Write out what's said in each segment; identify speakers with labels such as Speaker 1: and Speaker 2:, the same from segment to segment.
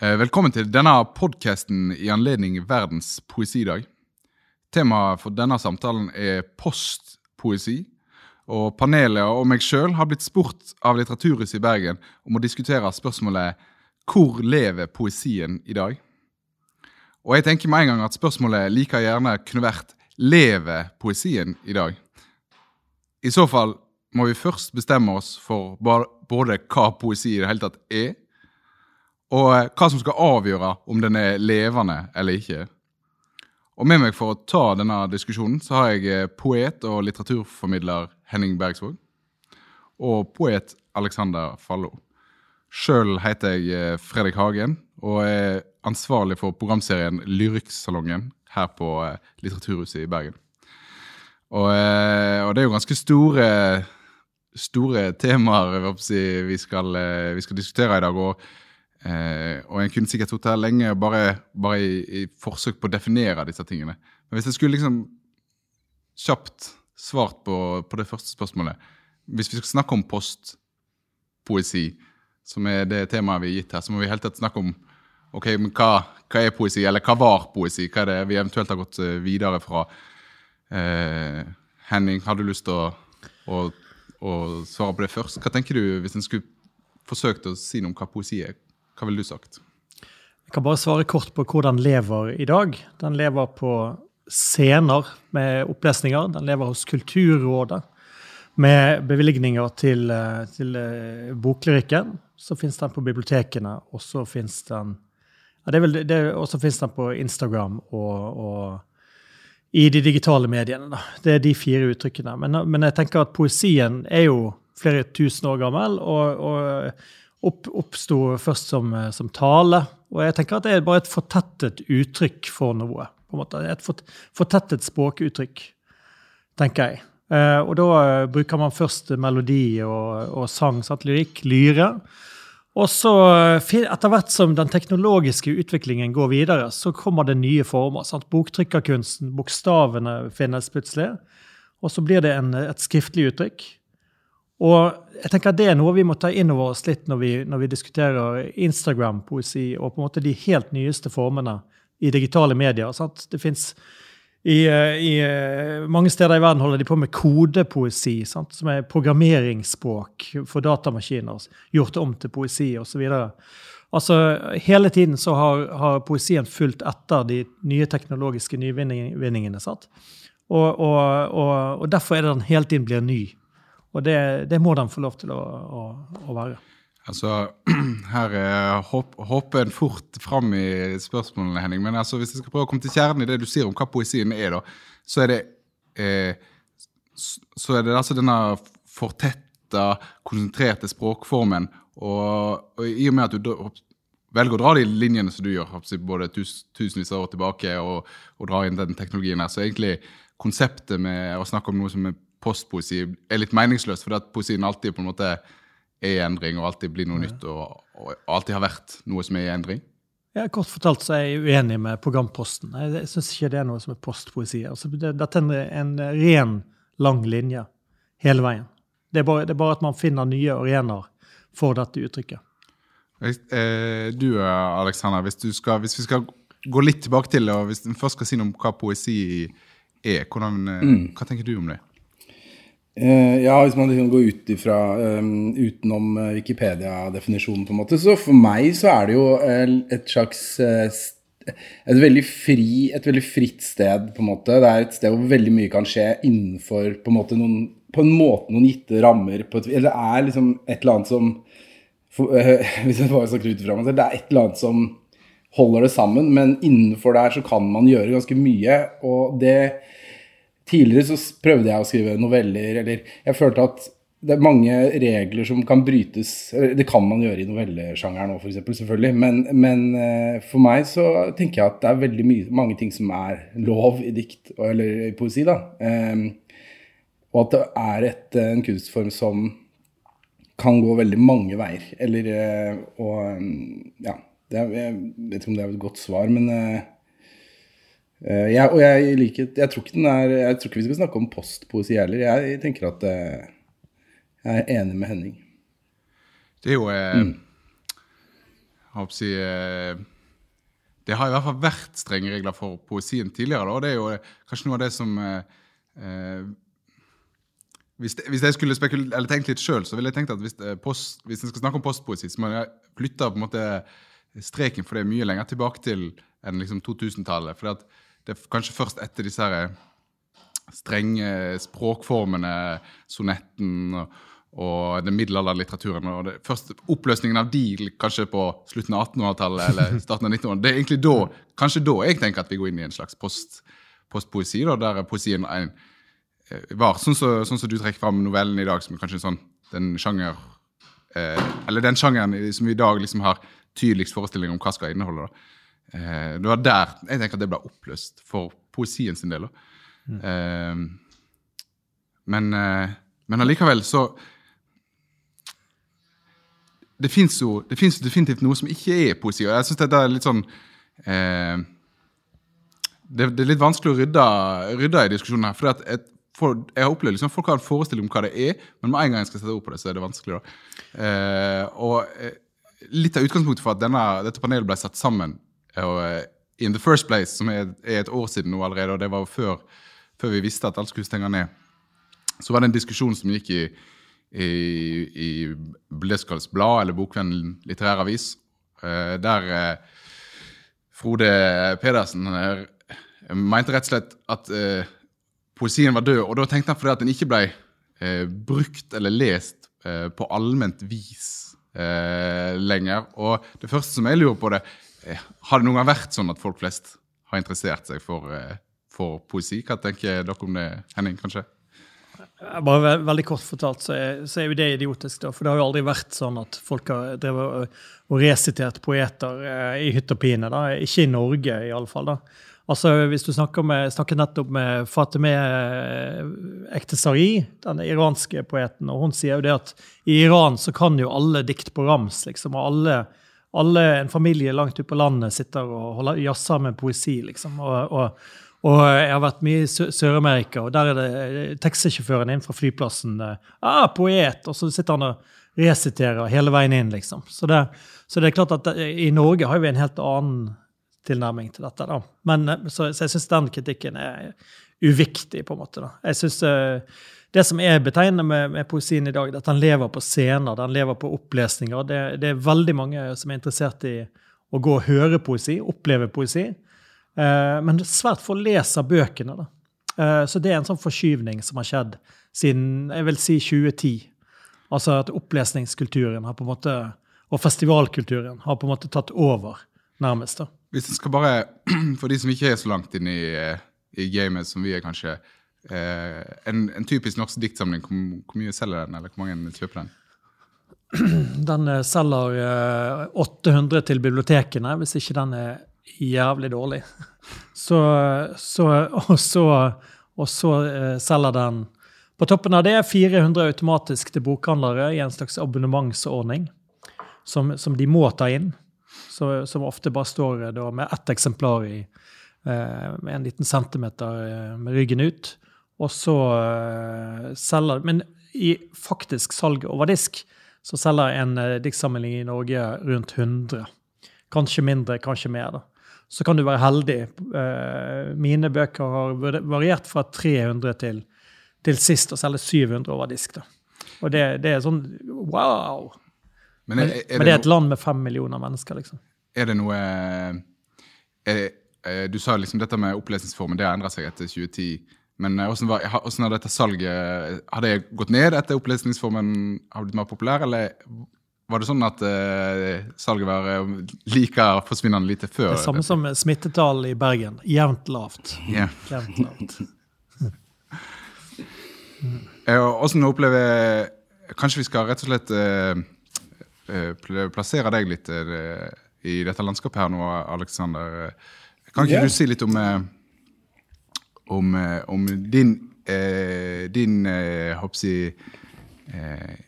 Speaker 1: Eh, velkommen til denne podkasten i anledning Verdens poesidag. Temaet for denne samtalen er postpoesi. Og panelet og meg sjøl har blitt spurt av Litteraturhuset i Bergen om å diskutere spørsmålet Hvor lever poesien i dag? Og jeg tenker med en gang at spørsmålet like gjerne kunne vært Lever poesien i dag? I så fall må vi først bestemme oss for både hva poesi i det hele tatt er, og eh, hva som skal avgjøre om den er levende eller ikke. Og Med meg for å ta denne diskusjonen så har jeg eh, poet og litteraturformidler Henning Bergsvåg. Og poet Alexander Fallo. Sjøl heter jeg eh, Fredrik Hagen og er ansvarlig for programserien Lyrikksalongen her på Litteraturhuset i Bergen. Og, og det er jo ganske store, store temaer vi skal, vi skal diskutere i dag. og Eh, og jeg kunne sikkert sittet her lenge bare, bare i, i, forsøk på å definere disse tingene. Men hvis jeg skulle liksom kjapt svart på, på det første spørsmålet Hvis vi skal snakke om postpoesi, som er det temaet vi har gitt her, så må vi helt tatt snakke om ok, men hva, hva, er poesi, eller hva var poesi? Hva er det vi eventuelt har gått eh, videre fra? Eh, Henning, har du lyst til å, å, å, svare på det først? Hva tenker du hvis en skulle forsøkt å si noe om hva poesi er? Hva ville du sagt?
Speaker 2: Jeg kan bare svare kort på hvordan den lever i dag. Den lever på scener med opplesninger. Den lever hos Kulturrådet med bevilgninger til, eh, til uh, boklyrikken. Så fins den på bibliotekene, og så fins den ja, det fins den på Instagram og, og, i de digitale mediene. Da. Det er de fire uttrykkene. Men, men, jeg tenker at poesien er jo flere tusen år gammel. og, og opp, oppsto først som, eh, som, tale. Og jeg tenker at det er bare et fortettet uttrykk for noe. på en måte. Et fortettet språkuttrykk, tenker jeg. Eh, og da eh, bruker man først melodi og, og sang, sant? lyrikk, lyre. Og så, etter hvert som den teknologiske utviklingen går videre, så kommer det nye former. Sant? Boktrykkerkunsten, bokstavene finnes plutselig. Og så blir det en, et skriftlig uttrykk. Og jeg tenker at Det er noe vi må ta inn over oss litt når vi, når vi diskuterer Instagram-poesi og på en måte de helt nyeste formene i digitale medier. Sant? Det fins i, i, mange steder i verden holder de på med kodepoesi, sant? som er programmeringsspråk for datamaskiner, gjort om til poesi osv. Altså, hele tiden så har, har, poesien fulgt etter de nye teknologiske nyvinningene. Sant? Og, og, og, og derfor er det den hele tiden blir ny. Og det, det må de få lov til å, å, å være.
Speaker 1: Altså, Her hopper en fort fram i spørsmålene, Henning. Men altså, hvis jeg skal prøve å komme til kjernen i det du sier om hva poesien er, da, så er det, eh, så er det altså denne fortetta, konsentrerte språkformen. Og, og, i og med at du velger å dra de linjene som du gjør, både tus, tusenvis av år tilbake, og, og dra inn den teknologien her, så egentlig konseptet med å snakke om noe som er postpoesi er litt meningsløst, fordi at poesien alltid på en måte er i endring, og alltid blir noe ja. nytt, og, og, alltid har vært noe som er i endring?
Speaker 2: Ja, Kort fortalt så er jeg uenig med programposten. Jeg, jeg syns ikke det er noe som er postpoesi. Altså, det, dette er en, en ren, lang linje hele veien. Det er, bare, det er bare at man finner nye arenaer for dette uttrykket.
Speaker 1: Eh, du Alexander, hvis, hvis, vi skal gå litt tilbake til det, og hvis vi først skal si noe om hva poesi er, hvordan, eh, mm. hva tenker du om det?
Speaker 3: Uh, ja, hvis man liksom går ut ifra um, utenom uh, Wikipedia-definisjonen, på en måte, så for meg så er det jo uh, et slags et veldig, fri, et veldig fritt sted, på en måte. Det er et sted hvor veldig mye kan skje innenfor på en måte noen, på en måte noen gitte rammer. Et, eller det er liksom et eller annet som for, Hvis jeg bare snakker ut ifra meg selv, det er et eller annet som holder det sammen, men innenfor der så kan man gjøre ganske mye. og det Tidligere så prøvde jeg å skrive noveller, eller jeg følte at det er mange regler som kan brytes. Det kan man gjøre i novellesjangeren òg, f.eks. Selvfølgelig. Men, men, eh, for meg så tenker jeg at det er veldig mye, mange ting som er lov i dikt, eller i poesi. da. Um, og at det er et, en kunstform som kan gå veldig mange veier. Eller eh, Og ja. Det, jeg vet ikke om det er et godt svar, men jeg, og jeg, liker, jeg, tror ikke er, jeg tror ikke vi skal snakke om postpoesi heller. Jeg tenker at uh, jeg er enig med Henning.
Speaker 1: Det er jo eh, mm. si, eh, Det har i hvert fall vært strenge regler for poesien tidligere. Da, og det er jo eh, kanskje noe av det som eh, eh hvis, det, hvis, jeg skulle eller tenkt litt sjøl, så ville jeg tenkt at hvis, post, hvis en skal snakke om postpoesi, så må jeg flytte på en måte streken for det mye lenger tilbake til enn liksom 2000-tallet. For det er kanskje først etter disse her strenge språkformene, sonetten og, og den middelalderlitteraturen og det, Først oppløsningen av de kanskje på slutten av 1800-tallet eller starten av 1900-tallet. Det er egentlig da, kanskje da jeg tenker at vi går inn i en slags post, postpoesi, da, der poesien en, eh, var sånn som så, sånn så du trekker fram novellen i dag, som kanskje sånn den sjanger eh, Eller den sjangeren som vi i dag liksom har tydeligst forestilling om hva skal inneholde. da. Eh, det var der jeg tenker at det ble oppløst for poesien sin del. Mm. Eh, men, eh, men allikevel så det fins jo det definitivt noe som ikke er poesi. og jeg synes det er litt sånn eh, det, det, er litt vanskelig å rydde, rydde i diskusjonen her. for for, jeg har opplevd liksom, Folk har en forestilling om hva det er, men med en gang jeg skal sette ord på det, så er det vanskelig. da. Eh, og eh, Litt av utgangspunktet for at denne, dette panelet ble satt sammen og, uh, in the first place, som er, er, et år siden nå allerede, og det var før, før vi visste at alt skulle stenge ned, så var det en diskusjon som gikk i i, i Bleskals Blad, eller Bokvennen litterær avis, eh, der eh, Frode Pedersen eh, mente rett og slett at poesien var død. Og da tenkte han fordi at den ikke ble brukt eller lest på allment vis lenger. Og det første som jeg lurer på, det har det noen gang vært sånn at folk flest har interessert seg for, for poesi? Hva tenker dere om det, Henning? kanskje?
Speaker 2: Bare veldig kort fortalt så er, så er, jo det idiotisk. da, For det har jo aldri vært sånn at folk har drevet og, resitert poeter eh, i hytt og pine. da, Ikke i Norge, i alle fall. da. Altså, hvis du snakker med, snakker nettopp med Fatemeh eh, Ektesari, den iranske poeten, og hun sier jo det at i Iran så kan jo alle dikt på rams, liksom. Og alle, alle en familie langt ute på landet sitter og holder jazzer med poesi, liksom. og, og og jeg har vært mye i Sør-Amerika, og der er det eh, taxisjåføren inn fra flyplassen. Eh, ah, poet! Og så sitter han og resiterer hele veien inn, liksom. Så det, så det er klart at i Norge har vi en helt annen tilnærming til dette. da. Men, eh, så, så jeg syns den kritikken er uviktig, på en måte. da. Jeg synes Det som er betegnende med, med, poesien i dag, er at den lever på scener, den lever på opplesninger. Det, det er veldig mange som er interessert i å gå og høre poesi, oppleve poesi. Eh, men svært få leser bøkene. da. Eh, så det er en sånn forskyvning som har skjedd siden jeg vil si 2010. Altså at opplesningskulturen har på en måte, og festivalkulturen har på en måte tatt over, nærmest. da.
Speaker 1: Hvis en skal bare, For de som ikke er så langt inne i, i gamet som vi er, kanskje. Eh, en, en, typisk norsk diktsamling, hvor, hvor, mye selger den, eller hvor mange kjøper den?
Speaker 2: Den selger 800 til bibliotekene, hvis ikke den er jævlig dårlig. Så, så, og så, og så eh, selger den På toppen av det 400 automatisk til bokhandlere i en slags abonnementsordning som, som de må ta inn. Så, som ofte bare står med ett eksemplar i, eh, med en liten centimeter eh, med ryggen ut. Og så eh, selger Men i faktisk salg over disk så selger en eh, diktsamling i Norge rundt 100. Kanskje mindre, kanskje mer. da så kan du være heldig. Eh, mine bøker har variert fra 300 til, til sist å selge 700 over disk. Da. Og det, det, er sånn wow! Men, er, er det, men det er et land med fem millioner mennesker, liksom.
Speaker 1: Er det noe er, Du sa liksom dette med opplesningsformen, det har endra seg etter 2010. Men hvordan, var, hvordan har dette salget Har det gått ned etter opplesningsformen har blitt mer populær, eller var det sånn at uh, salget var uh, like forsvinnende lite før?
Speaker 2: Det samme som smittetall i Bergen. Jevnt lavt.
Speaker 1: Yeah.
Speaker 2: Jevnt lavt.
Speaker 1: Åssen uh, opplever Kanskje vi skal rett og slett uh, plassere deg litt i dette landskapet her nå, Aleksander. Kan ikke yeah. du si litt om, om, om din, din hoppsi, jeg,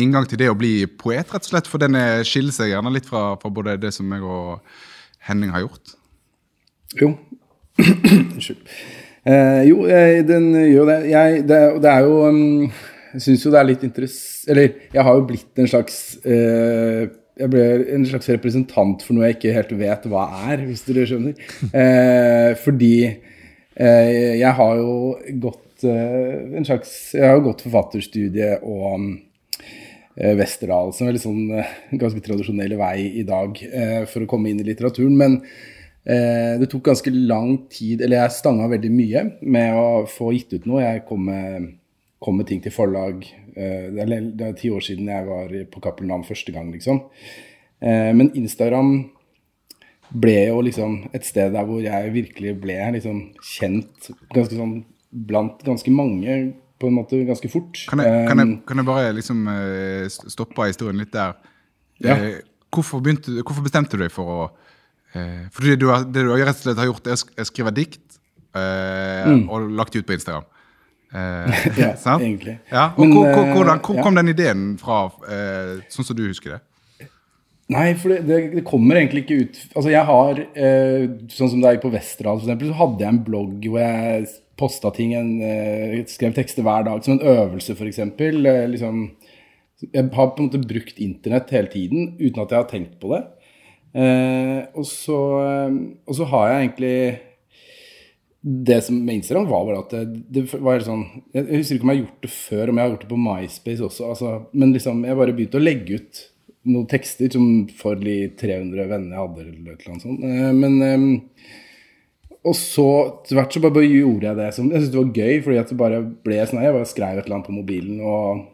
Speaker 1: inngang til det å bli poet, rett og slett? For den skiller seg gjerne litt fra, fra både det som jeg og Henning har gjort.
Speaker 3: Jo. Unnskyld. Eh, jo, den gjør det. Jeg, det, det er jo um, Jeg syns jo det er litt interessant Eller jeg har jo blitt en slags eh, jeg ble en slags representant for noe jeg ikke helt vet hva er, hvis dere skjønner. Eh, fordi eh, jeg har jo gått eh, en slags Jeg har jo gått forfatterstudie og eh, Westerdal som er litt sånn eh, ganske tradisjonell vei i dag eh, for å komme inn i litteraturen. Men det tok ganske lang tid Eller jeg stanga veldig mye med å få gitt ut noe. Jeg kom med, kom med ting til forlag Eh, det er, ti år siden jeg var på Cappelen Dam første gang, liksom. Eh, men Instagram ble jo liksom et sted der hvor jeg virkelig ble liksom kjent ganske sånn blant ganske mange på en måte ganske fort.
Speaker 1: Kan jeg, kan jeg, kan jeg bare liksom stoppe historien litt der? Ja. Hvorfor, begynte, hvorfor, bestemte du deg for å Fordi du har, det du rett og slett har gjort, er å skrive dikt mm. og lagt ut på Instagram.
Speaker 3: Eh, ja, sant? egentlig.
Speaker 1: Ja, og Men, hvordan, hvor eh, kom ja. den ideen fra, eh, sånn som du husker det?
Speaker 3: Nei, for det, det, kommer egentlig ikke ut Altså, jeg har eh, Sånn som det er på Westerdal, f.eks., så hadde jeg en blogg hvor jeg posta ting, en, eh, skrev tekster hver dag som en øvelse, f.eks. Eh, liksom, jeg har på en måte brukt internett hele tiden uten at jeg har tenkt på det. Eh, og, så, og så har jeg egentlig det som med Instagram var bare at det, det var sånn Jeg husker ikke om jeg har gjort det før, om jeg har gjort det på MySpace også. Altså, men liksom, jeg bare begynte å legge ut noen tekster som for de 300 vennene jeg hadde. eller et eller annet sånt. Eh, men um, Og så etter hvert så bare, gjorde jeg det. Som, jeg syntes det var gøy, fordi at det bare ble sånn Jeg bare skrev et eller annet på mobilen. og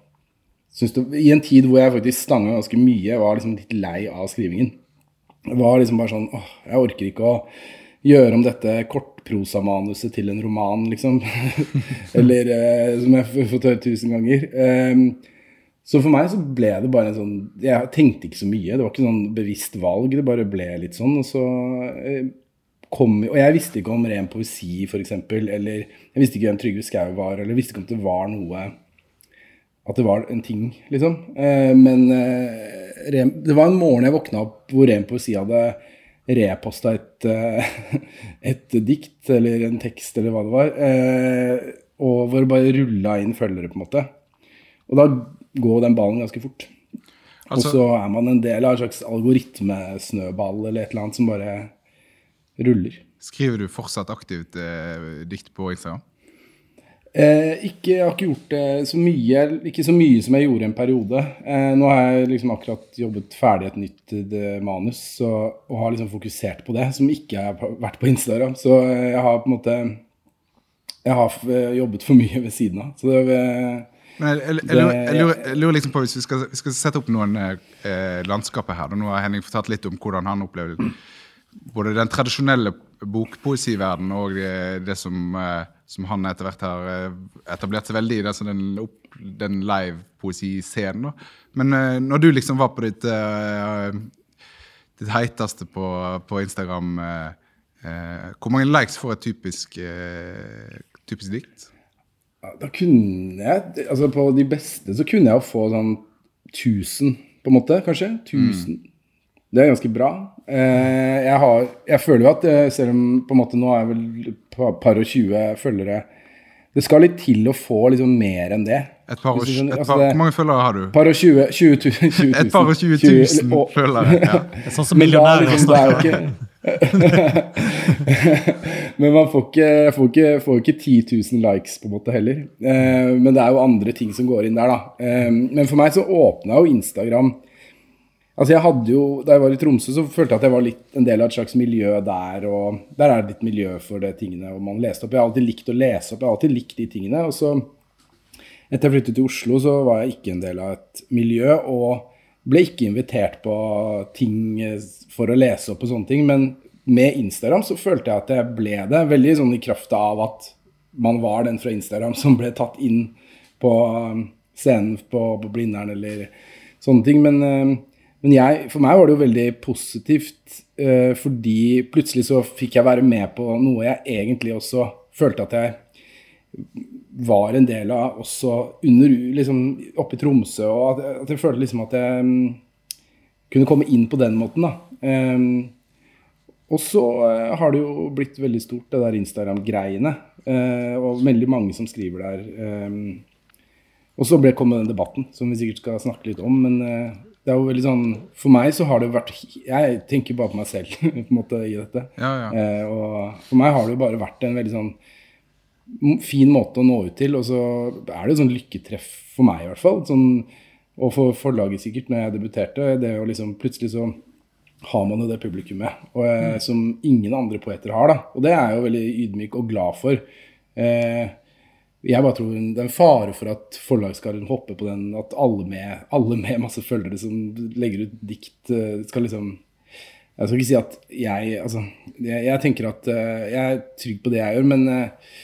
Speaker 3: det, I en tid hvor jeg faktisk stanga ganske mye, jeg var liksom litt lei av skrivingen. Det var liksom bare sånn åh, jeg orker ikke å gjøre om dette kortprosamanuset til en roman, liksom. Eller eh, som jeg har fått høre tusen ganger. Um, så for meg så ble det bare en sånn Jeg tenkte ikke så mye. Det var ikke sånn bevisst valg. Det bare ble litt sånn. Og så eh, kom Og jeg visste ikke om ren poesi, f.eks. Eller jeg visste ikke hvem Trygve Skau var. Eller jeg visste ikke om det var noe At det var en ting, liksom. Eh, men eh, det var en morgen jeg våkna opp hvor ren poesi hadde reposta et, et, dikt eller en tekst eller hva det var, og hvor det bare rulla inn følgere, på en måte. Og da går den ballen ganske fort. Altså, og så er man en del av en slags algoritmesnøball eller et eller annet som bare ruller.
Speaker 1: Skriver du fortsatt aktivt eh, dikt på Instagram?
Speaker 3: Eh, ikke, jeg har ikke gjort det så mye, ikke så mye som jeg gjorde en periode. Eh, nå har jeg liksom akkurat jobbet ferdig et nytt eh, manus så, og har liksom fokusert på det, som ikke har vært på Instagram. Så eh, jeg har på en måte Jeg har eh, jobbet for mye ved siden av. Så det,
Speaker 1: men jeg, jeg, jeg, jeg, lurer, jeg, lurer, liksom på, Hvis vi skal, vi skal sette opp noen eh, landskaper her Nå har Henning fortalt litt om hvordan han opplevde både den tradisjonelle bokpoesiverdenen og det, det som eh, som han etter hvert har eh, etablert seg veldig i, altså den, den live poesiscenen. Men eh, når du liksom var på ditt, eh, ditt heiteste på, på Instagram, uh, hvor mange likes får et typisk, typisk dikt?
Speaker 3: Da kunne jeg Altså på de beste så kunne jeg jo få sånn 1000, på en måte, kanskje. 1000. Mm. Det er ganske bra. Eh, jeg, har, jeg, føler jo at eh, selv om på en måte nå er jeg vel par og tjue følgere Det skal litt til å få liksom mer enn det.
Speaker 1: Et par og, et altså par, hvor mange følgere har du?
Speaker 3: Par og 20, 20, 20, 000.
Speaker 1: Et par og 20 000 følgere. Ja.
Speaker 2: Sånn som millionærer liksom,
Speaker 3: snakker men man får ikke, får, ikke, får ikke 10 000 likes på en måte heller. Eh, men det er jo andre ting som går inn der, da. Eh, men for meg så åpna jo Instagram Altså jeg hadde jo, Da jeg var i Tromsø, så følte jeg at jeg var litt en del av et slags miljø der. og Der er det litt miljø for de tingene. og man leste opp. Jeg har alltid likt å lese opp. Jeg har alltid likt de tingene. og så Etter jeg flyttet til Oslo, så var jeg ikke en del av et miljø. Og ble ikke invitert på ting for å lese opp og sånne ting. Men med Instagram så følte jeg at jeg ble det. Veldig sånn i kraft av at man var den fra Instagram som ble tatt inn på scenen på, på Blindern eller sånne ting. Men eh, men jeg, for meg var det jo veldig positivt, eh, fordi plutselig så fikk jeg være med på noe jeg egentlig også følte at jeg var en del av også under, liksom oppe i Tromsø. Og at, at jeg følte liksom at jeg um, kunne komme inn på den måten, da. Um, og så uh, har det jo blitt veldig stort, det der Instagram-greiene. Uh, og veldig mange som skriver der. Um, og så ble, kom den debatten, som vi sikkert skal snakke litt om. Men uh, det er jo veldig sånn For meg så har det jo vært Jeg tenker bare på meg selv på en måte i dette.
Speaker 1: Ja, ja.
Speaker 3: Og for meg har det jo bare vært en veldig sånn fin måte å nå ut til. Og så er det jo sånn lykketreff for meg, i hvert fall. Sånn, og for forlaget sikkert, når jeg debuterte. Det å liksom Plutselig så har man jo det publikummet og, mm. som ingen andre poeter har. da, Og det er jeg jo veldig ydmyk og glad for. Eh, jeg bare tror det er en fare for at forlaget skal hoppe på den, at alle med, alle med masse følgere som legger ut dikt, eh, skal liksom Jeg skal ikke si at jeg Altså, jeg, jeg tenker at eh, jeg er trygg på det jeg gjør, men eh,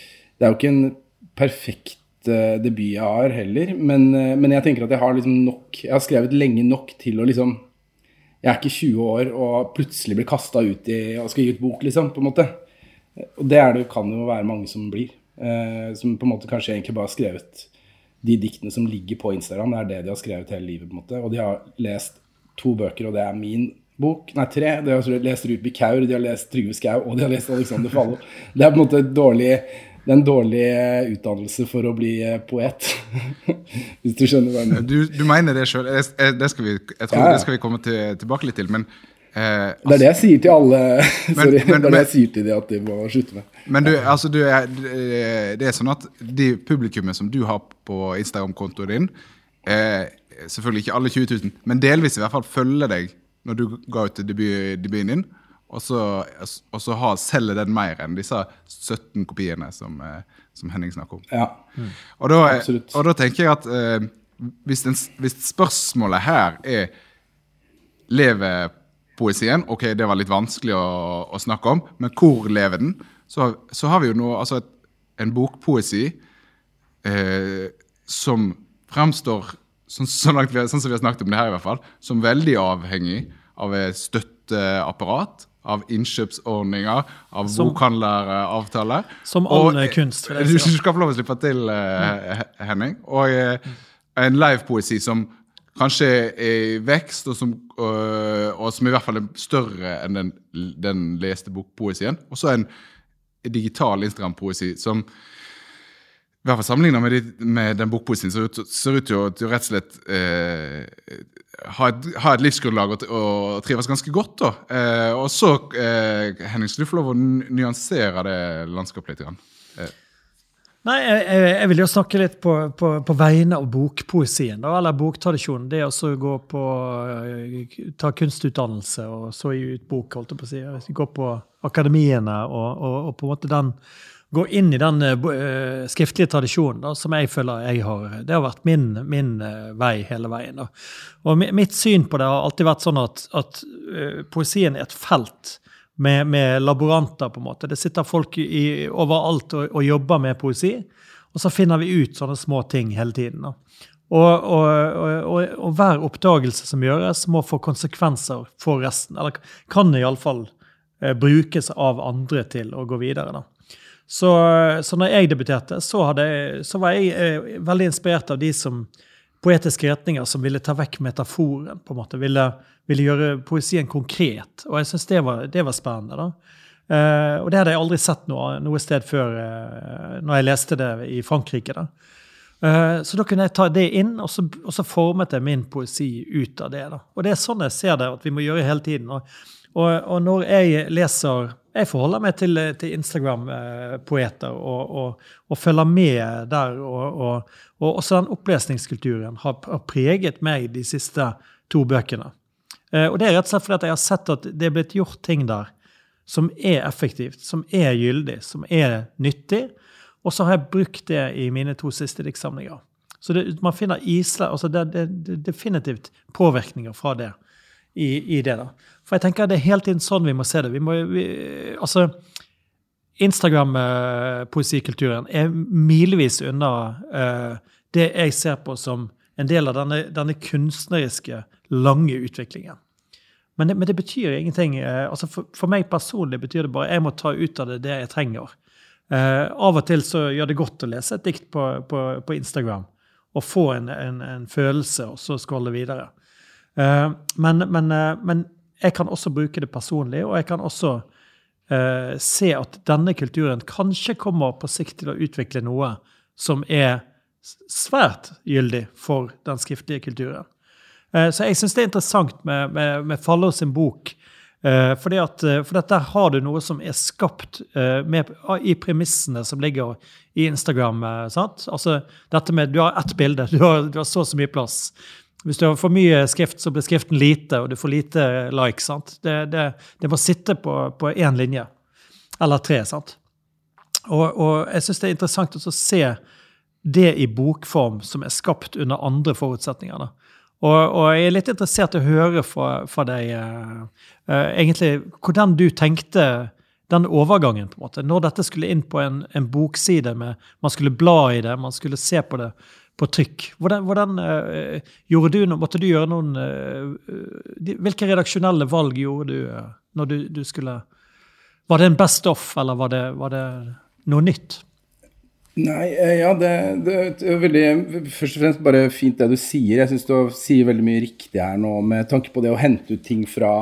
Speaker 3: det er jo ikke en perfekt eh, debut jeg har heller. Men, eh, men jeg tenker at jeg har liksom nok Jeg har skrevet lenge nok til å liksom Jeg er ikke 20 år og plutselig blir kasta ut i og skal gi ut bok, liksom, på en måte. Og det det, kan jo være mange som blir. Eh, som på en måte kanskje egentlig bare har skrevet de diktene som ligger på Instagram. Det er det de har skrevet hele livet. på en måte. Og de har lest to bøker, og det er min bok. Nei, tre. De har lest Rupi Kaur, de har lest Trygve Skau, og de har lest Alexander Fallo. Det er på en måte dårlig det er en dårlig eh, utdannelse for å bli eh, poet. Hvis du skjønner hva jeg mener.
Speaker 1: Du, du mener det sjøl. Det skal vi, jeg tror
Speaker 3: Ja, ja.
Speaker 1: det skal vi komme til, tilbake litt til. Men, eh,
Speaker 3: Det er det jeg sier til alle Sorry,
Speaker 1: men-
Speaker 3: det er det jeg sier til de at de må slutte med.
Speaker 1: men du, altså, du er, det er sånn at de publikummet som du har på Instagram-kontoen din eh, Selvfølgelig ikke alle 20 000, men delvis i hvert fall følger deg når du ga ut debut, debuten din. Og så, og så har, selger den mer enn disse 17 kopiene som, eh, som Henning snakker om.
Speaker 3: Ja.
Speaker 1: Og da, og da tenker jeg at eh, hvis, den, hvis spørsmålet her er Lever poesien? Ok, det var litt vanskelig å, å snakke om, men hvor lever den? Så, så har vi jo nå altså et, en bokpoesi eh, som fremstår sånn, så langt vi, sånn som vi har snakket om det her, i hvert fall, som veldig avhengig av støtteapparat. Av innkjøpsordninger, av
Speaker 2: Som-
Speaker 1: bokhandleravtaler.
Speaker 2: Som
Speaker 1: Og,
Speaker 2: all
Speaker 1: eh,
Speaker 2: kunst,
Speaker 1: Du, du skal få lov å slippe til, uh, He- Henning. Og uh, en livepoesi som kanskje er i vekst, og som, uh, og som i hvert fall er større enn den, den leste bokpoesien. Og så en digital Instagram-poesi som i hvert fall sammenlignet med, de, med den bokpoesien ser ut, ser ut til til å rett og slett eh, ha, et, ha et livsgrunnlag og, og trives ganske godt. da. Eh, og så, eh, Henning, skal du få lov å nyansere det landskapet litt. Grann. Eh,
Speaker 2: Nei, jeg jeg vil jo snakke litt på, på, på vegne av bokpoesien, da, eller boktradisjonen. Det å gå på eh, ta kunstutdannelse og så gi ut bok, holdt jeg på å si. Gå på akademiene og, og, og på en måte den Gå inn i den uh, eh, skriftlige tradisjonen da, som jeg føler jeg har. Det har vært min, min uh, vei hele veien. Da. Og mitt syn på det har alltid vært sånn at, at uh, poesien er et felt med, med laboranter, på en måte. Det sitter folk i, overalt og, og jobber med poesi. Og så finner vi ut sånne små ting hele tiden. Da. Og, og, og hver oppdagelse som gjøres, må få konsekvenser for resten. Eller kan iallfall eh, brukes av andre til å gå videre. da. Så, så når jeg debuterte, så, jeg, så var jeg eh, veldig inspirert av de som poetiske retninger som ville ta vekk metaforen. på en måte, Ville, ville gjøre poesien konkret. Og jeg syns det, det var spennende. da. Eh, og det hadde jeg aldri sett noe, noe sted før eh, når jeg leste det i Frankrike. da. Eh, så da kunne jeg ta det inn, og så, og så formet jeg min poesi ut av det. da. Og det er sånn jeg ser det at vi må gjøre hele tiden. Og, og, og når jeg leser Jeg forholder meg til, til Instagram-poeter og, og, og følger med der. Og, og, og også den opplesningskulturen har, har preget meg de siste to bøkene. Eh, og det er rett og slett fordi jeg har sett at det er blitt gjort ting der som er effektivt, som er gyldig, som er nyttig. Og så har jeg brukt det i mine to siste diktsamlinger. Så det, man finner isle, altså det, det, det definitivt påvirkninger fra det i, i det. da. For jeg tenker det er hele tiden sånn vi må se det. Vi må, vi, altså, Instagram-poesikulturen er milevis unna uh, det jeg ser på som en del av denne, denne kunstneriske, lange utviklingen. Men det, men det betyr ingenting. Uh, altså for, for meg personlig betyr det bare jeg må ta ut av det det jeg trenger. Uh, av og til så gjør det godt å lese et dikt på, på, på Instagram og få en, en, en følelse, og så scrolle videre. Men, men, men jeg kan også bruke det personlig, og jeg kan også eh, se at denne kulturen kanskje kommer på sikt til å utvikle noe som er svært gyldig for den skriftlige kulturen. Eh, så jeg syns det er interessant med, med, med Fallå sin bok. Uh, fordi at, uh, for der har du noe som er skapt uh, med, i premissene som ligger i Instagram. sant? Altså dette med Du har ett bilde, du har, du har så og så mye plass. Hvis du har for mye skrift, så blir skriften lite, og du får lite like. sant? Det, det, det må sitte på én linje. Eller tre. sant? Og, og jeg syns det er interessant å se det i bokform som er skapt under andre forutsetninger. da. Og, og, jeg er litt interessert i å høre fra deg uh, uh, egentlig hvordan du tenkte den overgangen, på en måte, når dette skulle inn på en, en, bokside med Man skulle bla i det, man skulle se på det på trykk. Hvordan, hvordan uh, gjorde du, Måtte du gjøre noen de, Hvilke redaksjonelle valg gjorde du når du, du, skulle Var det en best off, eller var det, var det noe nytt?
Speaker 3: Nei, ja, det, det, er veldig Først og fremst bare fint det du sier. Jeg syns du sier veldig mye riktig her nå med tanke på det å hente ut ting fra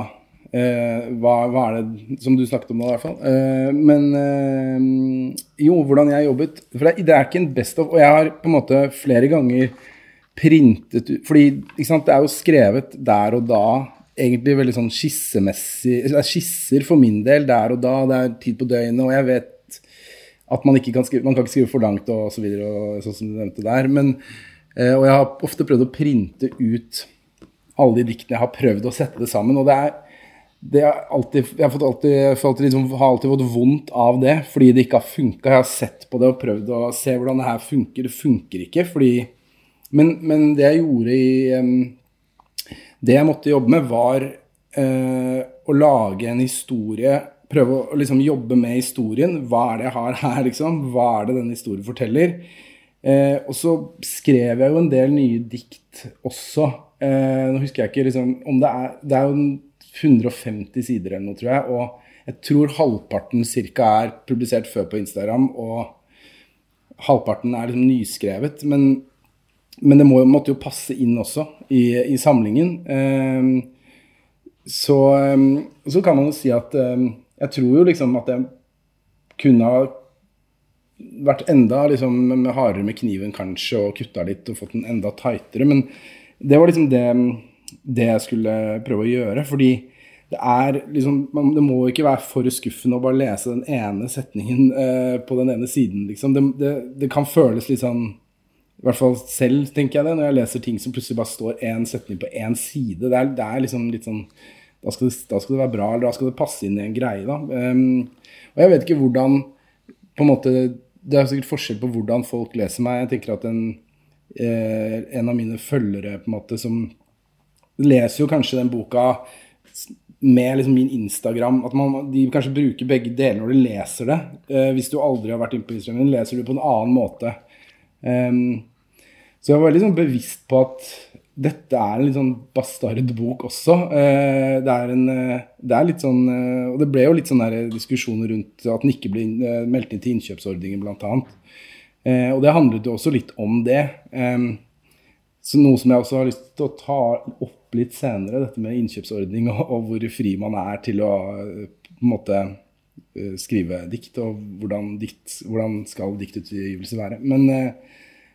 Speaker 3: eh, hva, hva, er det som du snakket om nå, i hvert fall. Eh, men eh, jo, hvordan jeg jobbet For det, det, er ikke en best of. Og jeg har på en måte flere ganger printet ut Fordi sant, det er jo skrevet der og da egentlig veldig sånn skissemessig Det er skisser for min del der og da. Det er tid på døgnet, og jeg vet at man ikke kan skrive, man kan ikke skrive for langt og så videre, og sånn som du nevnte der. Men, eh, og jeg har ofte prøvd å printe ut alle de diktene jeg har prøvd å sette det sammen. og det er det er alltid, jeg har, alltid, alltid liksom, har alltid fått vondt av det fordi det ikke har funka. Jeg har sett på det og prøvd å se hvordan det her funker. Det funker ikke. Fordi, men, men, det jeg gjorde i Det jeg måtte jobbe med, var uh, å lage en historie prøve å liksom jobbe med historien. Hva er det jeg har her, liksom? Hva er det denne historien forteller? Eh, og så skrev jeg jo en del nye dikt også. Eh, nå husker jeg ikke liksom, om det er Det er jo 150 sider eller noe, tror jeg. Og jeg tror halvparten cirka er publisert før på Instagram, og halvparten er liksom nyskrevet. Men, men det må, måtte jo passe inn også i, i samlingen. Eh, så, eh, så, kan man jo si at eh, jeg tror jo liksom at jeg kunne ha vært enda liksom hardere med kniven kanskje og kutta litt og fått den enda tightere. Men det var liksom det, det jeg skulle prøve å gjøre. Fordi det er liksom Det må ikke være for skuffende å bare lese den ene setningen uh, på den ene siden, liksom. Det, det, det, kan føles litt sånn I hvert fall selv, tenker jeg det, når jeg leser ting som plutselig bare står én setning på én side. Det er, det er liksom litt sånn da skal, da skal, det, være bra, eller da skal det passe inn i en greie. da. Um, og jeg vet ikke hvordan på en måte, Det er sikkert forskjell på hvordan folk leser meg. Jeg tenker at en, eh, en av mine følgere på en måte som leser jo kanskje den boka med liksom min Instagram At man, de kanskje bruker begge deler når de leser det. Eh, hvis du aldri har vært inne på Instagram, leser du på en annen måte. Um, så jeg var veldig sånn bevisst på at dette er en litt sånn bastard bok også. Eh, det er, en, eh, det er litt sånn eh, Og det ble jo litt sånn diskusjoner rundt at den ikke ble meldt inn til innkjøpsordningen, bl.a. Og det handlet jo også litt om det. Så noe som jeg også har lyst til å ta opp litt senere, dette med innkjøpsordning og, og hvor fri man er til å på en måte skrive dikt, og hvordan, dikt, hvordan skal diktutgivelse være. Men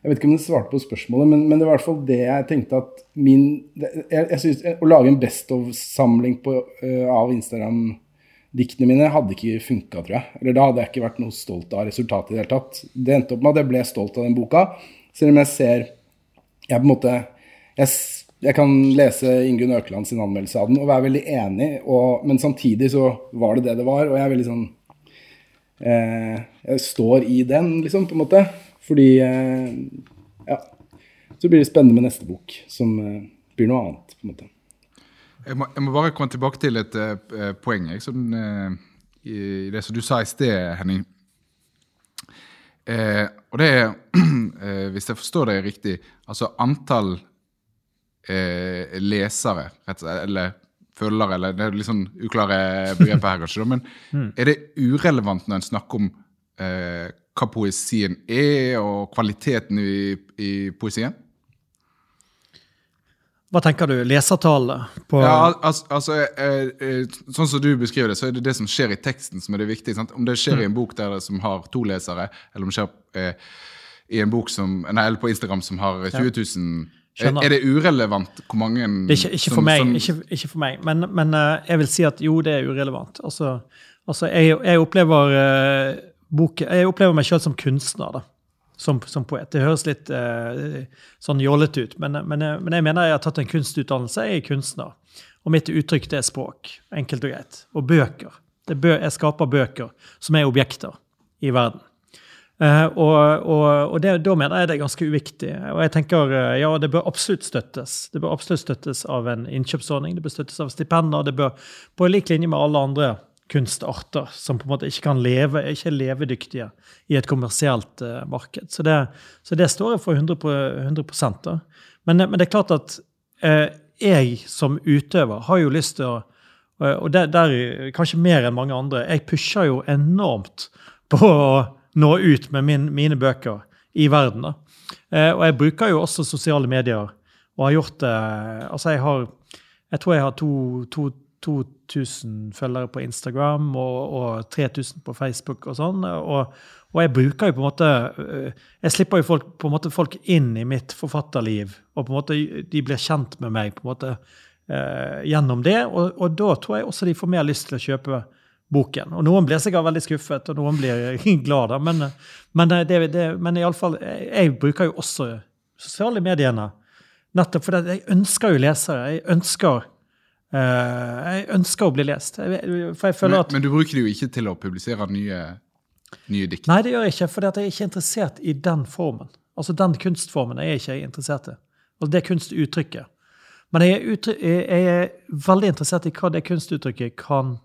Speaker 3: jeg vet ikke om det svarte på spørsmålet, men, men, det var i hvert fall det jeg tenkte at min Jeg, jeg synes, Å lage en Best of-samling av Instagram-diktene mine hadde ikke funka, tror jeg. Eller da hadde jeg ikke vært noe stolt av resultatet i det hele tatt. Det endte opp med at jeg ble stolt av den boka, selv om jeg ser Jeg på en måte jeg, jeg kan lese Ingunn Økeland sin anmeldelse av den og være veldig enig, og, men samtidig så var det det det var, og jeg er veldig sånn eh, Jeg står i den, liksom, på en måte. Fordi eh, Ja. Så blir det spennende med neste bok, som eh, blir noe annet, på en måte.
Speaker 1: Jeg må, jeg må bare komme tilbake til et uh, poeng jeg, som, uh, i det som du sa i sted, Henning. Uh, og det er, hvis jeg forstår det riktig, altså antall lesere, og slett, eller følgere, eller det er litt sånn uklare begreper her, kanskje, men mm. er det urelevant når en snakker om hva poesien er, og kvaliteten i, i poesien?
Speaker 2: Hva tenker du? Lesertallet?
Speaker 1: Ja, altså, altså eh, eh, Sånn som du beskriver det, så er det det som skjer i teksten som er det viktige. Sant? Om det skjer mm. i en bok der det, som har to lesere, eller om det skjer eh, i en bok som, nei, eller på Instagram som har 20 000
Speaker 2: Skjønner.
Speaker 1: Er det urelevant hvor mange
Speaker 2: Det er ikke, for
Speaker 1: som-
Speaker 2: meg,
Speaker 1: som-
Speaker 2: ikke, ikke for meg, men, men eh, jeg vil si at jo, det er urelevant. Altså, altså jeg, jeg opplever uh, bok, Jeg opplever meg selv som kunstner, da. Som, som poet. Det høres litt uh, sånn jålete ut, men, men, men jeg mener jeg har tatt en kunstutdannelse. Jeg er kunstner. Og mitt uttrykk det er språk. Enkelt og greit. Og bøker. Det er bø jeg skaper bøker som er objekter i verden. Eh, og og, og det, da mener jeg det er ganske uviktig. Og jeg tenker eh, ja, det bør absolutt støttes. Det bør absolutt støttes av en innkjøpsordning, det bør støttes av stipender. Det bør på lik linje med alle andre kunstarter som på en måte ikke kan leve, ikke er levedyktige i et kommersielt uh, marked. Så det, så det står jeg for 100, på- 100 da. Men, men det er klart at jeg som utøver har jo lyst til å og der, der kanskje mer enn mange andre. Jeg pusher jo enormt på å nå ut med min, mine bøker i verden. da. Eh, og jeg bruker jo også sosiale medier. Og har gjort det Altså, jeg har Jeg tror jeg har to- to- 2000 følgere på Instagram og, og 3000 på Facebook og sånn. Og, og jeg bruker jo på en måte eh, Jeg slipper jo folk, på en måte folk inn i mitt forfatterliv. Og på en måte de blir kjent med meg på en måte eh, gjennom det. Og, og da tror jeg også de får mer lyst til å kjøpe boken. Og noen blir sikkert veldig skuffet, og noen blir glad. Men, men, det, det, men iallfall, jeg bruker jo også sosiale mediene. Nettopp fordi jeg ønsker jo lesere. Jeg ønsker, uh, jeg ønsker å bli lest. For jeg føler
Speaker 1: men,
Speaker 2: at
Speaker 1: men du bruker det jo ikke til å publisere nye, nye dikt.
Speaker 2: Nei, det gjør jeg ikke, for jeg er ikke interessert i den formen. Altså Den kunstformen er jeg ikke interessert i. Altså Det kunstuttrykket. Men jeg er, jeg er veldig interessert i hva det kunstuttrykket kan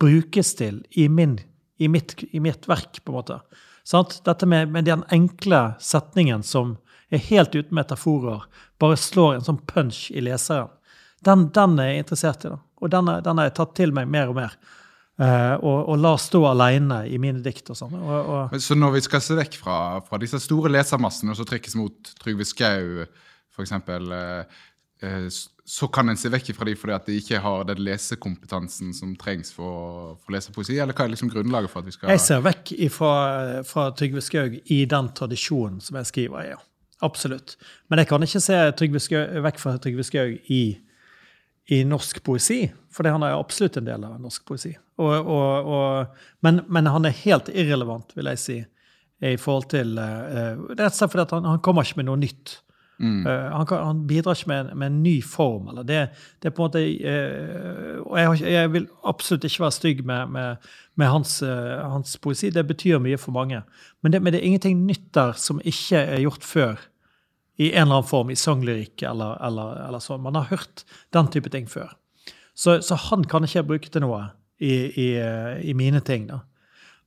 Speaker 2: brukes til i, min, i, mitt, i mitt verk, på en måte. Sant? Dette med, med den enkle setningen som er helt uten metaforer, bare slår en sånn punch i leseren. Den, den er jeg interessert i. da. Og den, har jeg tatt til meg mer og mer. Uh, og, og la stå alene i mine dikt og sånn.
Speaker 1: Så når vi skal se vekk fra, fra disse store lesermassene og så trekkes mot Trygve Skau, f.eks., eh, eh, så kan en se vekk fra dem fordi at de ikke har den lesekompetansen som trengs for, for å lese poesi? Eller hva er liksom grunnlaget for at vi skal
Speaker 2: Jeg ser vekk ifra, fra Trygve Skaug i den tradisjonen som jeg skriver i. Ja. Absolutt. Men jeg kan ikke se Skaug, vekk fra Trygve Skaug i, i norsk poesi, for han er absolutt en del av norsk poesi. Og, og, og, men, men han er helt irrelevant, vil jeg si, i forhold til eh, Rett og slett fordi han, han kommer ikke med noe nytt.
Speaker 1: Mm.
Speaker 2: Uh, han, kan, han bidrar ikke med, en- med en ny form. Eller det, det er på en måte uh, Og jeg, ikke- jeg vil absolutt ikke være stygg med, med, med hans, uh, hans poesi. Det betyr mye for mange. Men det, men det er ingenting nytt der som ikke er gjort før. I en eller annen form, i sanglyrikk eller, eller, eller sånn. Man har hørt den type ting før. Så, så han kan ikke jeg bruke til noe i, i, i mine ting. da.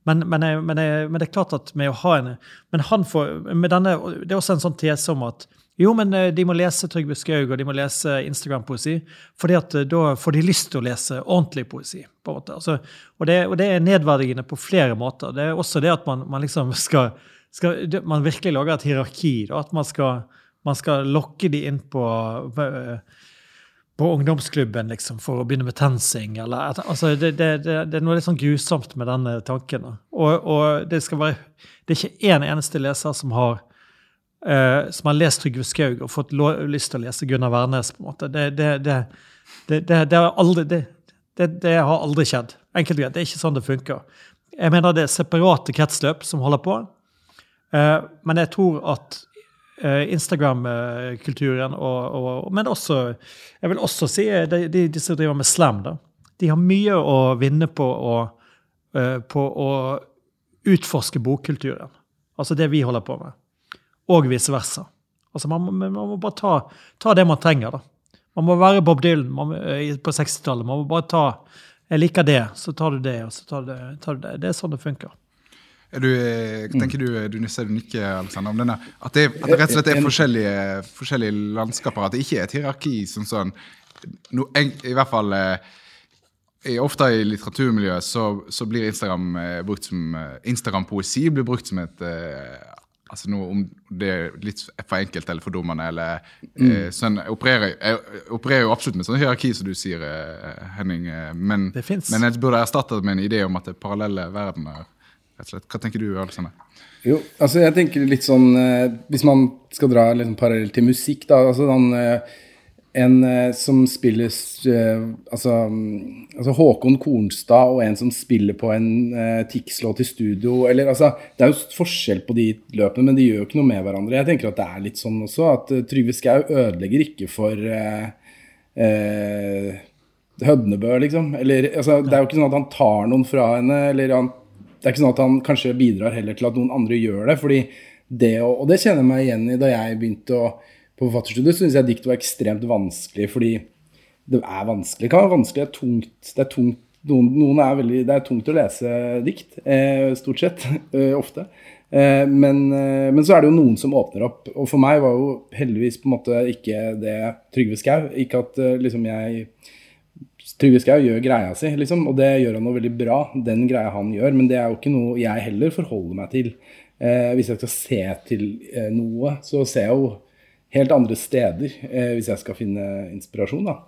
Speaker 2: Men, men, men, men det er klart at med å ha en Men han får med denne, Det er også en sånn tese om at jo, men eh, de må lese Trygve Skaug og de må lese Instagram-poesi, fordi eh, da får de lyst til å lese ordentlig poesi. på en måte. Altså, og, det, og det er nedverdigende på flere måter. Det er også det at man, man liksom skal, skal Man virkelig lager et hierarki. Da, at man skal, man skal lokke de inn på eh, på ungdomsklubben liksom, for å begynne med TenSing. Eller, altså, det, det, det, er noe litt sånn grusomt med denne tanken. Og, og det skal være, det er ikke én eneste leser som har, uh, som har lest Trygve Skaug og fått lyst til å lese Gunnar Wærnes. på en måte. Det, har aldri, har aldri skjedd. Enkelt og greit. Det er ikke sånn det funker. Jeg mener det er separate kretsløp som holder på. Uh, men jeg tror at Instagram-kulturen, og, og, men også Jeg vil også si eh, de, de, de som driver med slam, da. De har mye å vinne på å, eh, på å utforske bokkulturen. Altså det vi holder på med. Og vice versa. Altså man, man må bare ta, ta det man trenger, da. Man må være Bob Dylan man, eh, på 60-tallet. Man må bare ta Jeg liker det, så tar du det, og så tar du det. Tar du det. det er sånn det funker.
Speaker 1: Er du, eh, tenker du, du ser du nikker, Alexander, om denne, at, det, at det rett og slett er forskjellige, forskjellige landskaper? At det ikke er et hierarki som sånn no, en, I hvert fall eh, i, Ofte i litteraturmiljøet så, så blir Instagram eh, brukt som eh, Instagram-poesi blir brukt som et eh, Altså noe om det er litt for enkelt eller fordummende, eller eh, sånn jeg opererer, jeg opererer jo absolutt med sånn hierarki, som du sier, eh, Henning. eh, men,
Speaker 2: Det
Speaker 1: men jeg burde erstatte det med en idé om at det er parallelle verdener. Hva tenker du, Alexander?
Speaker 3: Jo, altså jeg tenker litt sånn eh, Hvis man skal dra liksom parallell til musikk, da. altså sånn, eh, En eh, som spiller altså, altså Håkon Kornstad og en som spiller på en eh, Tix-låt i studio eller altså Det er jo forskjell på de løpene, men de gjør jo ikke noe med hverandre. Jeg tenker at det er litt sånn også, at Trygve Skau ødelegger ikke for eh, eh, Hødnebø, liksom. Eller, altså, det er jo ikke sånn at han tar noen fra henne, eller han det er ikke sånn at han kanskje bidrar heller til at noen andre gjør det. fordi det Og det kjenner jeg meg igjen i da jeg begynte å, på forfatterstudiet. Syns jeg dikt var ekstremt vanskelig, fordi det er vanskelig. Det kan være vanskelig, det er tungt. Det er, tungt. Noen, noen er veldig, det er tungt å lese dikt, eh, stort sett. Eh, ofte. Eh, men, eh, men, så er det jo noen som åpner opp. Og for meg var jo heldigvis på en måte ikke det Trygve Skau. Ikke at eh, liksom jeg Trygve Skau gjør greia si, liksom, og det gjør han noe veldig bra. den greia han gjør, Men det er jo ikke noe jeg heller forholder meg til. Eh, hvis jeg skal se til eh, noe, så ser jeg jo helt andre steder eh, hvis jeg skal finne inspirasjon. da.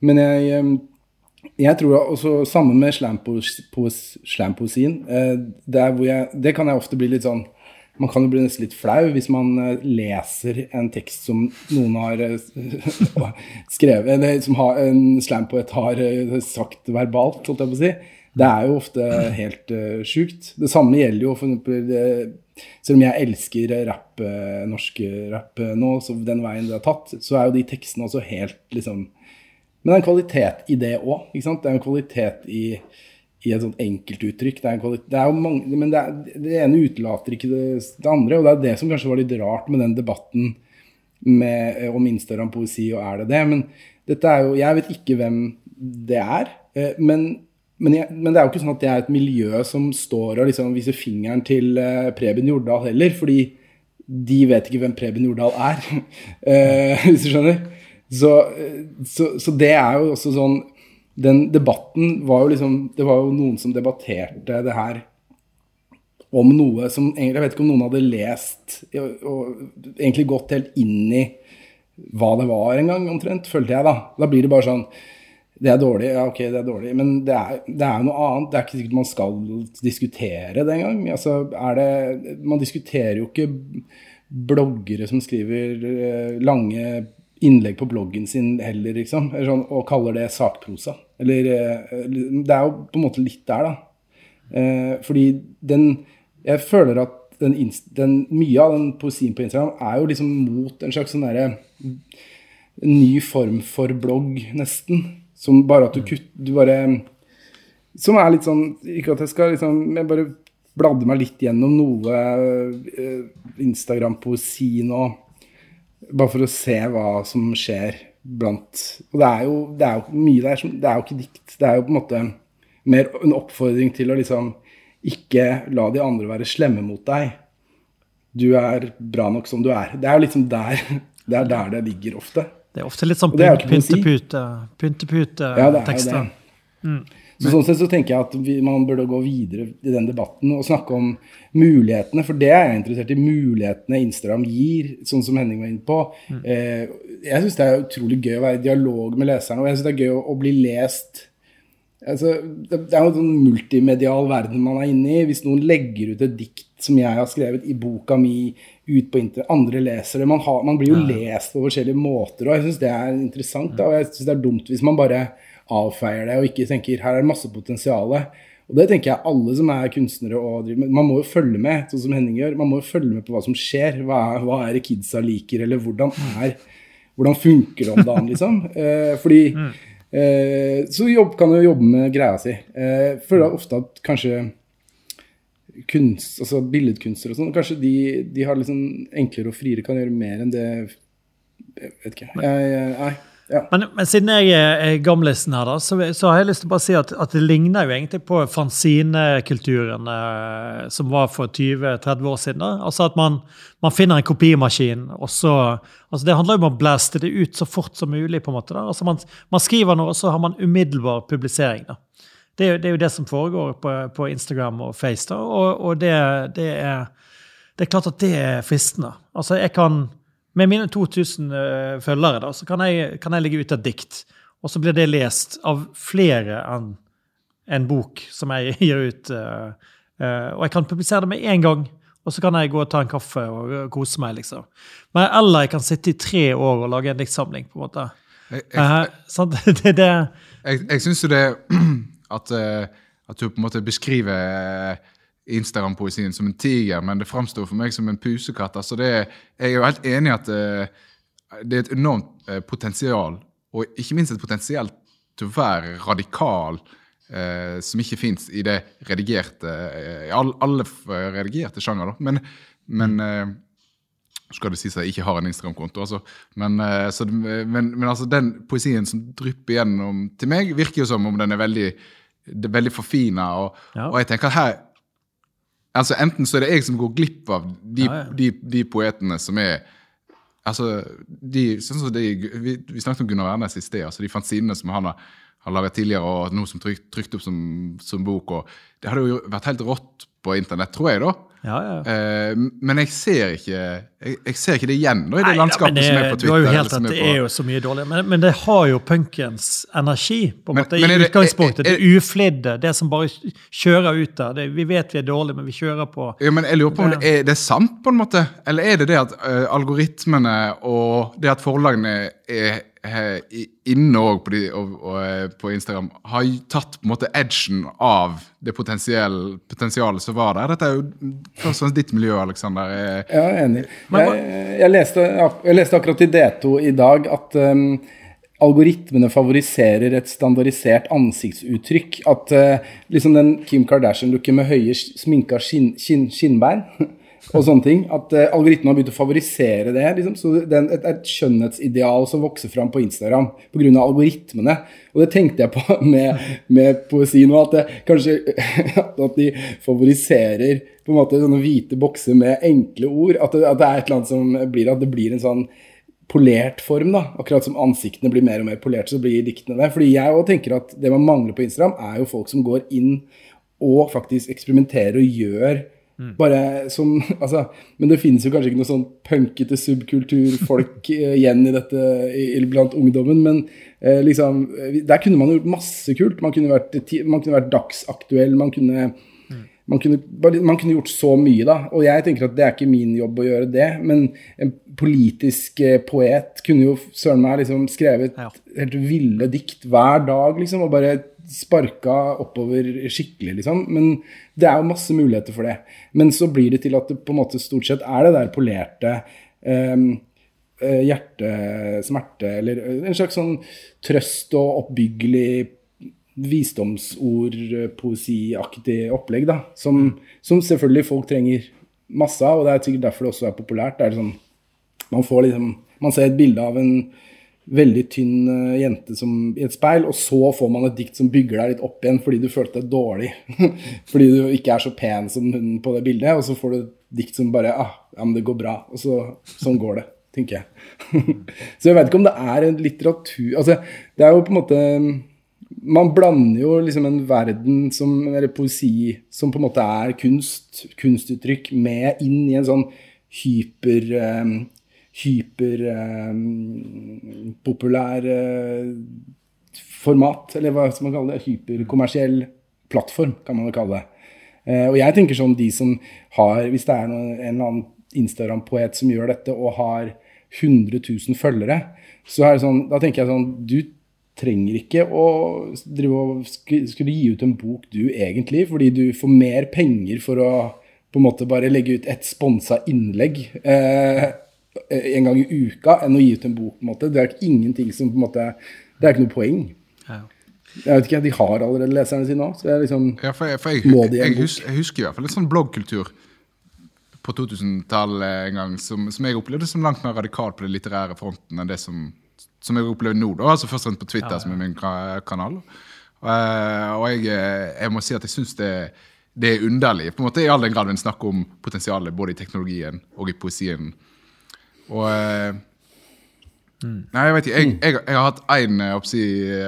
Speaker 3: Men jeg, eh, jeg tror også Samme med slampoesien. Eh, det, det kan jeg ofte bli litt sånn man kan jo bli nesten litt flau hvis man eh, leser en tekst som noen har eh, skrevet, eller som har, en slampoet har eh, sagt verbalt, holdt jeg på å si. Det er jo ofte helt uh, sjukt. Det samme gjelder jo uh, Selv om jeg elsker rapp, uh, norsk rapp nå, så den veien det har tatt, så er jo de tekstene også helt liksom Men det er en kvalitet i det òg. Det er en kvalitet i i et sånt enkeltuttrykk. Det er, det er mange, men det, er, det, ene utelater ikke det, det, andre. Og det er det som kanskje var litt rart med den debatten med, om Instagram poesi, og er det det? Men dette er jo Jeg vet ikke hvem det er. Eh, men, men, jeg, men, det er jo ikke sånn at det er et miljø som står og liksom viser fingeren til eh, Preben Jordal heller. fordi de vet ikke hvem Preben Jordal er, eh, hvis du skjønner. Så, så, så det er jo også sånn den debatten var jo liksom Det var jo noen som debatterte det her om noe som Jeg vet ikke om noen hadde lest og, og egentlig gått helt inn i hva det var en gang, omtrent, følte jeg, da. Da blir det bare sånn Det er dårlig, ja, ok, det er dårlig. Men det er, er noe annet. Det er ikke sikkert man skal diskutere det engang. Altså, Man diskuterer jo ikke bloggere som skriver eh, lange innlegg på bloggen sin heller, liksom. Sånn, og kaller det sakprosa. Eller eh, Det er jo på en måte litt der, da. Eh, fordi den Jeg føler at den, den, mye av den poesien på Instagram er jo liksom mot en slags sånn derre ny form for blogg, nesten. Som bare at du kutter Du bare Som er litt sånn Ikke at jeg skal liksom Jeg bare bladde meg litt gjennom noe eh, Instagram-poesi nå bare for å se hva som skjer blant Og det er jo, det er jo mye der som Det er jo ikke dikt. Det er jo på en måte mer en oppfordring til å liksom ikke la de andre være slemme mot deg. Du er bra nok som du er. Det er jo liksom der det er der det ligger ofte.
Speaker 2: Det er ofte litt sånn pyntepute, pyntepute-tekster. Ja,
Speaker 3: mm. Så sånn sett så tenker jeg at vi, man burde gå videre i den debatten og snakke om mulighetene, for det er jeg interessert i. Mulighetene Instagram gir, sånn som Henning var inne på. Mm. Eh, jeg syns det er utrolig gøy å være i dialog med leserne, og jeg syns det er gøy å, å bli lest. Altså, det, det er jo en sånn multimedial verden man er inne i. Hvis noen legger ut et dikt som jeg har skrevet i boka mi, ut på internett, andre leser det. Man, har, man blir jo lest på forskjellige måter, og jeg syns det er interessant. Da, og jeg syns det er dumt hvis man bare avfeier det og ikke tenker her er det masse potensial. Og det tenker jeg alle som er kunstnere og driver med. Man må jo følge med, sånn som Henning gjør. Man må jo følge med på hva som skjer. Hva er, hva er det kidsa liker, eller hvordan er hvordan funker det om dagen, liksom? Eh, fordi mm. eh, Så jobb, kan jo jobbe med greia si. Eh, føler ofte at kanskje kunst, altså billedkunstnere og sånn, kanskje de, de har liksom enklere og friere kan gjøre mer enn det Jeg vet ikke. Jeg, nei. Ja.
Speaker 2: Men, men, siden jeg er gamlisen her, da, så, så, har jeg lyst til å bare si at, at det ligner jo egentlig på fanzinekulturen eh, som var for 20-30 år siden. Da. Altså at man, man, finner en kopimaskin, og så altså Det handler jo om å blaste det ut så fort som mulig. på en måte. Da. Altså man, man skriver noe, og så har man umiddelbar publisering. da. Det er, jo, det er jo det som foregår på, på Instagram og Face. da, Og, og det, det, er, det er klart at det er fristende. Altså, jeg kan med mine 2000 uh, eh, følgere da, så kan jeg, kan jeg legge ut et dikt. Og så blir det lest av flere enn en bok som jeg gir ut uh, Eh, og jeg kan publisere det med en gang, og så kan jeg gå og ta en kaffe og eh, kose meg. liksom. Men, eller jeg kan sitte i tre år og lage en diktsamling. på en måte.
Speaker 1: Jeg, jeg,
Speaker 2: Eh, sant? det, det,
Speaker 1: jeg, jeg syns jo det at, eh, at du på en måte beskriver eh, Instagram-poesien som en tiger, men det framstår for meg som en pusekatt. Altså det, jeg er jo helt enig i at eh, det er et enormt eh, potensial, og ikke minst et potensial til å være radikal, eh, som ikke fins i det redigerte eh, I all, alle redigerte sjanger, da. Men, men eh, skal det sies at jeg ikke har en Instagram-konto. Altså. Men, eh, så, men, men altså, den poesien som drypper gjennom til meg, virker jo som om den er veldig, det er veldig forfina. Og,
Speaker 2: Ja.
Speaker 1: og jeg tenker at her altså Enten så er det jeg som går glipp av de,
Speaker 2: Ja, ja.
Speaker 1: de, de poetene som er altså, de, sånn som de, vi, vi snakket om Gunnar Wærnes i sted. altså De fanzinene som han har, har laget tidligere, og nå som trykt, trykt opp som, som bok. og Det hadde jo vært helt rått på internett, tror jeg. da.
Speaker 2: Ja, ja.
Speaker 1: Uh, men jeg ser ikke jeg, jeg ser ikke det igjen nå i det
Speaker 2: Nei,
Speaker 1: landskapet
Speaker 2: det,
Speaker 1: som er på
Speaker 2: Du har
Speaker 1: Twitter.
Speaker 2: jo helt rett, det er jo så mye dårlig. Men, men det har jo punkens energi, på en
Speaker 1: Men-
Speaker 2: måte,
Speaker 1: men
Speaker 2: i
Speaker 1: det-
Speaker 2: utgangspunktet.
Speaker 1: er- er-
Speaker 2: Det uflidde, det som bare kjører ut der. Det, vi vet vi er dårlige, men vi kjører på.
Speaker 1: Ja, men jeg lurer på om det er, det er sant, på en måte? Eller er det det at uh, algoritmene og det at forlagene er, inne òg på, eh, på Instagram, har tatt på en måte edgen av det potensialet som var der? Dette er jo først og fremst ditt miljø, Aleksander. Eh,
Speaker 3: Ja, jeg er enig.
Speaker 2: Men
Speaker 3: Jeg, jeg, leste, jeg leste akkurat i D2 i dag at um, algoritmene favoriserer et standardisert ansiktsuttrykk. At uh, liksom den Kim Kardashian-looken med høye sminka skinn, skinn, skinnbein og sånne ting. At uh, algoritmen har begynt å favorisere det. Liksom. Så det er et, et skjønnhetsideal som vokser fram på Instagram pga. algoritmene. Og det tenkte jeg på med, med poesi nå, at det, kanskje at de favoriserer på en måte sånne hvite bokser med enkle ord. At det, at det er et eller annet som blir at det blir en sånn polert form, da. Akkurat som ansiktene blir mer og mer polert, så blir diktene det. Fordi jeg også tenker at det man mangler på Instagram, er jo folk som går inn og faktisk eksperimenterer og gjør bare som Altså, men det finnes jo kanskje ikke noe sånn punkete subkulturfolk eh, igjen i dette i, blant ungdommen, men eh, liksom eh, Der kunne man gjort masse kult. Man kunne vært, man kunne vært dagsaktuell, man kunne man kunne, man kunne gjort så mye, da. Og jeg tenker at det er ikke min jobb å gjøre det. Men en politisk eh, poet kunne jo søren meg liksom skrevet
Speaker 2: Ja.
Speaker 3: helt ville dikt hver dag, liksom. Og bare sparka oppover skikkelig, liksom. Men det er jo masse muligheter for det. Men så blir det til at det på en måte stort sett er det der polerte eh, eh, hjertesmerte, eller en slags sånn trøst og oppbyggelig visdomsord-poesiaktig opplegg, da. Som, som selvfølgelig folk trenger masse av, og det er sikkert derfor det også er populært. Det er sånn, man får liksom Man ser et bilde av en veldig tynn eh, jente som, i et speil, og så får man et dikt som bygger deg litt opp igjen fordi du følte deg dårlig. fordi du ikke er så pen som hun på det bildet, og så får du et dikt som bare ah, Ja, men det går bra. Og så, sånn går det, tenker jeg. så jeg vet ikke om det er en litteratur Altså, det er jo på en måte man blander jo liksom en verden som, eller poesi som på en måte er kunst, kunstuttrykk, med inn i en sånn hyper eh, hyper eh, eh, format, eller hva skal man kalle det? Hyperkommersiell plattform, kan man vel kalle det. Eh, og jeg tenker sånn de som har Hvis det er noen, en eller annen Instagram-poet som gjør dette og har 100 000 følgere, så er det sånn, da tenker jeg sånn Du trenger ikke å drive og sk skulle gi ut en bok du egentlig, fordi du får mer penger for å på en måte bare legge ut et sponsa innlegg eh, en gang i uka enn å gi ut en bok. på en måte. Det er ingenting som på en måte, Det er ikke noe poeng.
Speaker 2: Ja.
Speaker 3: Jeg vet ikke, De har allerede leserne sine òg. Så det er liksom
Speaker 1: Ja, for jeg, for jeg,
Speaker 3: Må de en
Speaker 1: jeg,
Speaker 3: bok?
Speaker 1: Husker, jeg husker i hvert fall en sånn bloggkultur på 2000-tallet en gang som, som jeg opplevde som langt mer radikal på den litterære fronten enn det som, som jeg opplever nå. da, altså Først og fremst på Twitter, som er min kanal. Eh, og jeg, eh, jeg må si at jeg syns det, det er underlig, på en måte i all den grad en snakker om potensialet både i teknologien og i poesien. Og eh, Nei, jeg vet ikke. Jeg, jeg, jeg har hatt én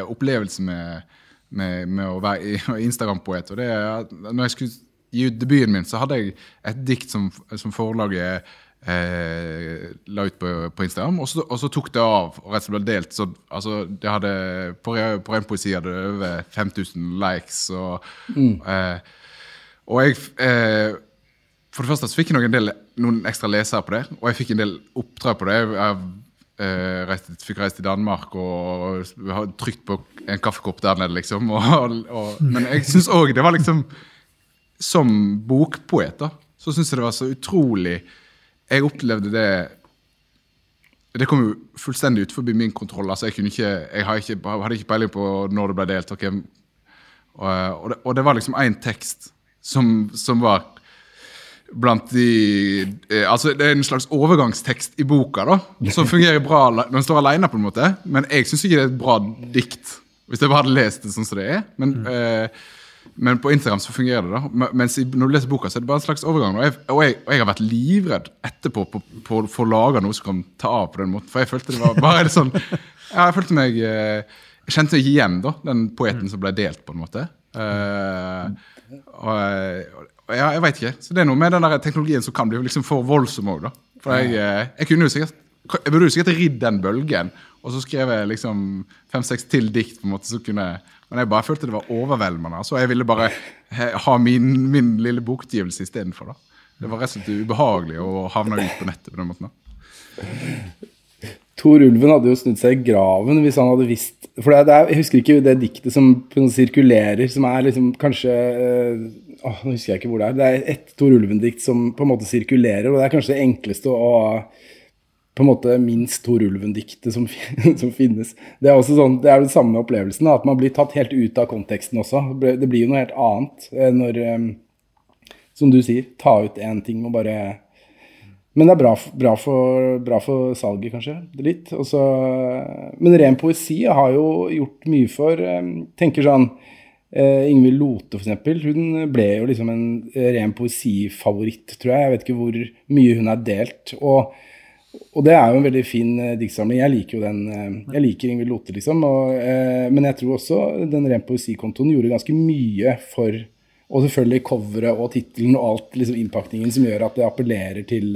Speaker 1: opplevelse med, med, med å være Instagram-poet. og det er at når jeg skulle gi ut debuten min, så hadde jeg et dikt som, som forlaget eh, la ut på, på Instagram, og så, og så tok det av og rett og slett ble delt. Så, altså, det hadde, på, på en poesi hadde det over 5000 likes. og eh, Og jeg eh, For det første så fikk jeg nok en del, noen ekstra lesere på det, og jeg fikk en del oppdrag på det. Jeg, jeg eh, reiste, fikk reist til Danmark og og trykt på en kaffekopp der nede, liksom. Og, og, men jeg syns òg det var liksom Som bokpoet, da, så syns jeg det var så utrolig Jeg opplevde det det kom jo fullstendig ut forbi min kontroll. altså Jeg, ikke, jeg ikke, hadde ikke peiling på når det ble delt. Okay. Og, og, det, og, det, var liksom én tekst som, som, var blant de eh, Altså Det er en slags overgangstekst i boka da, som fungerer bra når den står alene, på en måte. Men jeg syns ikke det er et bra dikt, hvis jeg bare hadde lest det sånn som det er. Men mm. eh, men på Instagram så fungerer det. da. Mens når du leser boka, så er det bare en slags overgang. Og jeg, og jeg, og jeg har vært livredd etterpå på, å for å lage noe som kan ta av på den måten. For jeg følte det var bare sånn ja, Jeg følte meg eh, Jeg kjente meg igjen, da, den poeten som ble delt, på en måte. Uh, og ja, jeg veit ikke. Så det er noe med den der teknologien som kan bli liksom for voldsom òg, da. For jeg, eh, jeg kunne jo sikkert jeg burde jo sikkert ridd den bølgen, og så skrev jeg liksom fem-seks til dikt. på en måte, så kunne men jeg bare følte det var overveldende. Så jeg ville bare ha min, min lille bokutgivelse istedenfor. Det var rett og slett ubehagelig å havne ut på nettet på den måten.
Speaker 3: Tor Ulven hadde jo snudd seg i graven hvis han hadde visst For det er, Jeg husker ikke det diktet som sirkulerer, som er liksom kanskje øh, åh, Nå husker jeg ikke hvor det er. Det er et Tor Ulven-dikt som på en måte sirkulerer, og det er kanskje det enkleste å på en måte minst Tor Ulven-diktet som, som, finnes. Det er også sånn, det er den samme opplevelsen, at man blir tatt helt ut av konteksten også. Det blir jo noe helt annet eh, når, eh, som du sier, ta ut én ting og bare Men det er bra, bra, for, bra for, salget, kanskje. Litt. Også, men ren poesi har jo gjort mye for eh, Tenker sånn Uh, Ingvild Lote, f.eks. Hun ble jo liksom en ren poesifavoritt, tror jeg. Jeg vet ikke hvor mye hun er delt. Og og det er jo en veldig fin uh, diktsamling. Jeg liker jo den. Uh, jeg liker Ingvild Lote, liksom. Og, uh, men jeg tror også den Ren poesikontoen gjorde ganske mye for Og selvfølgelig coveret og tittelen og alt liksom innpakningen som gjør at det appellerer til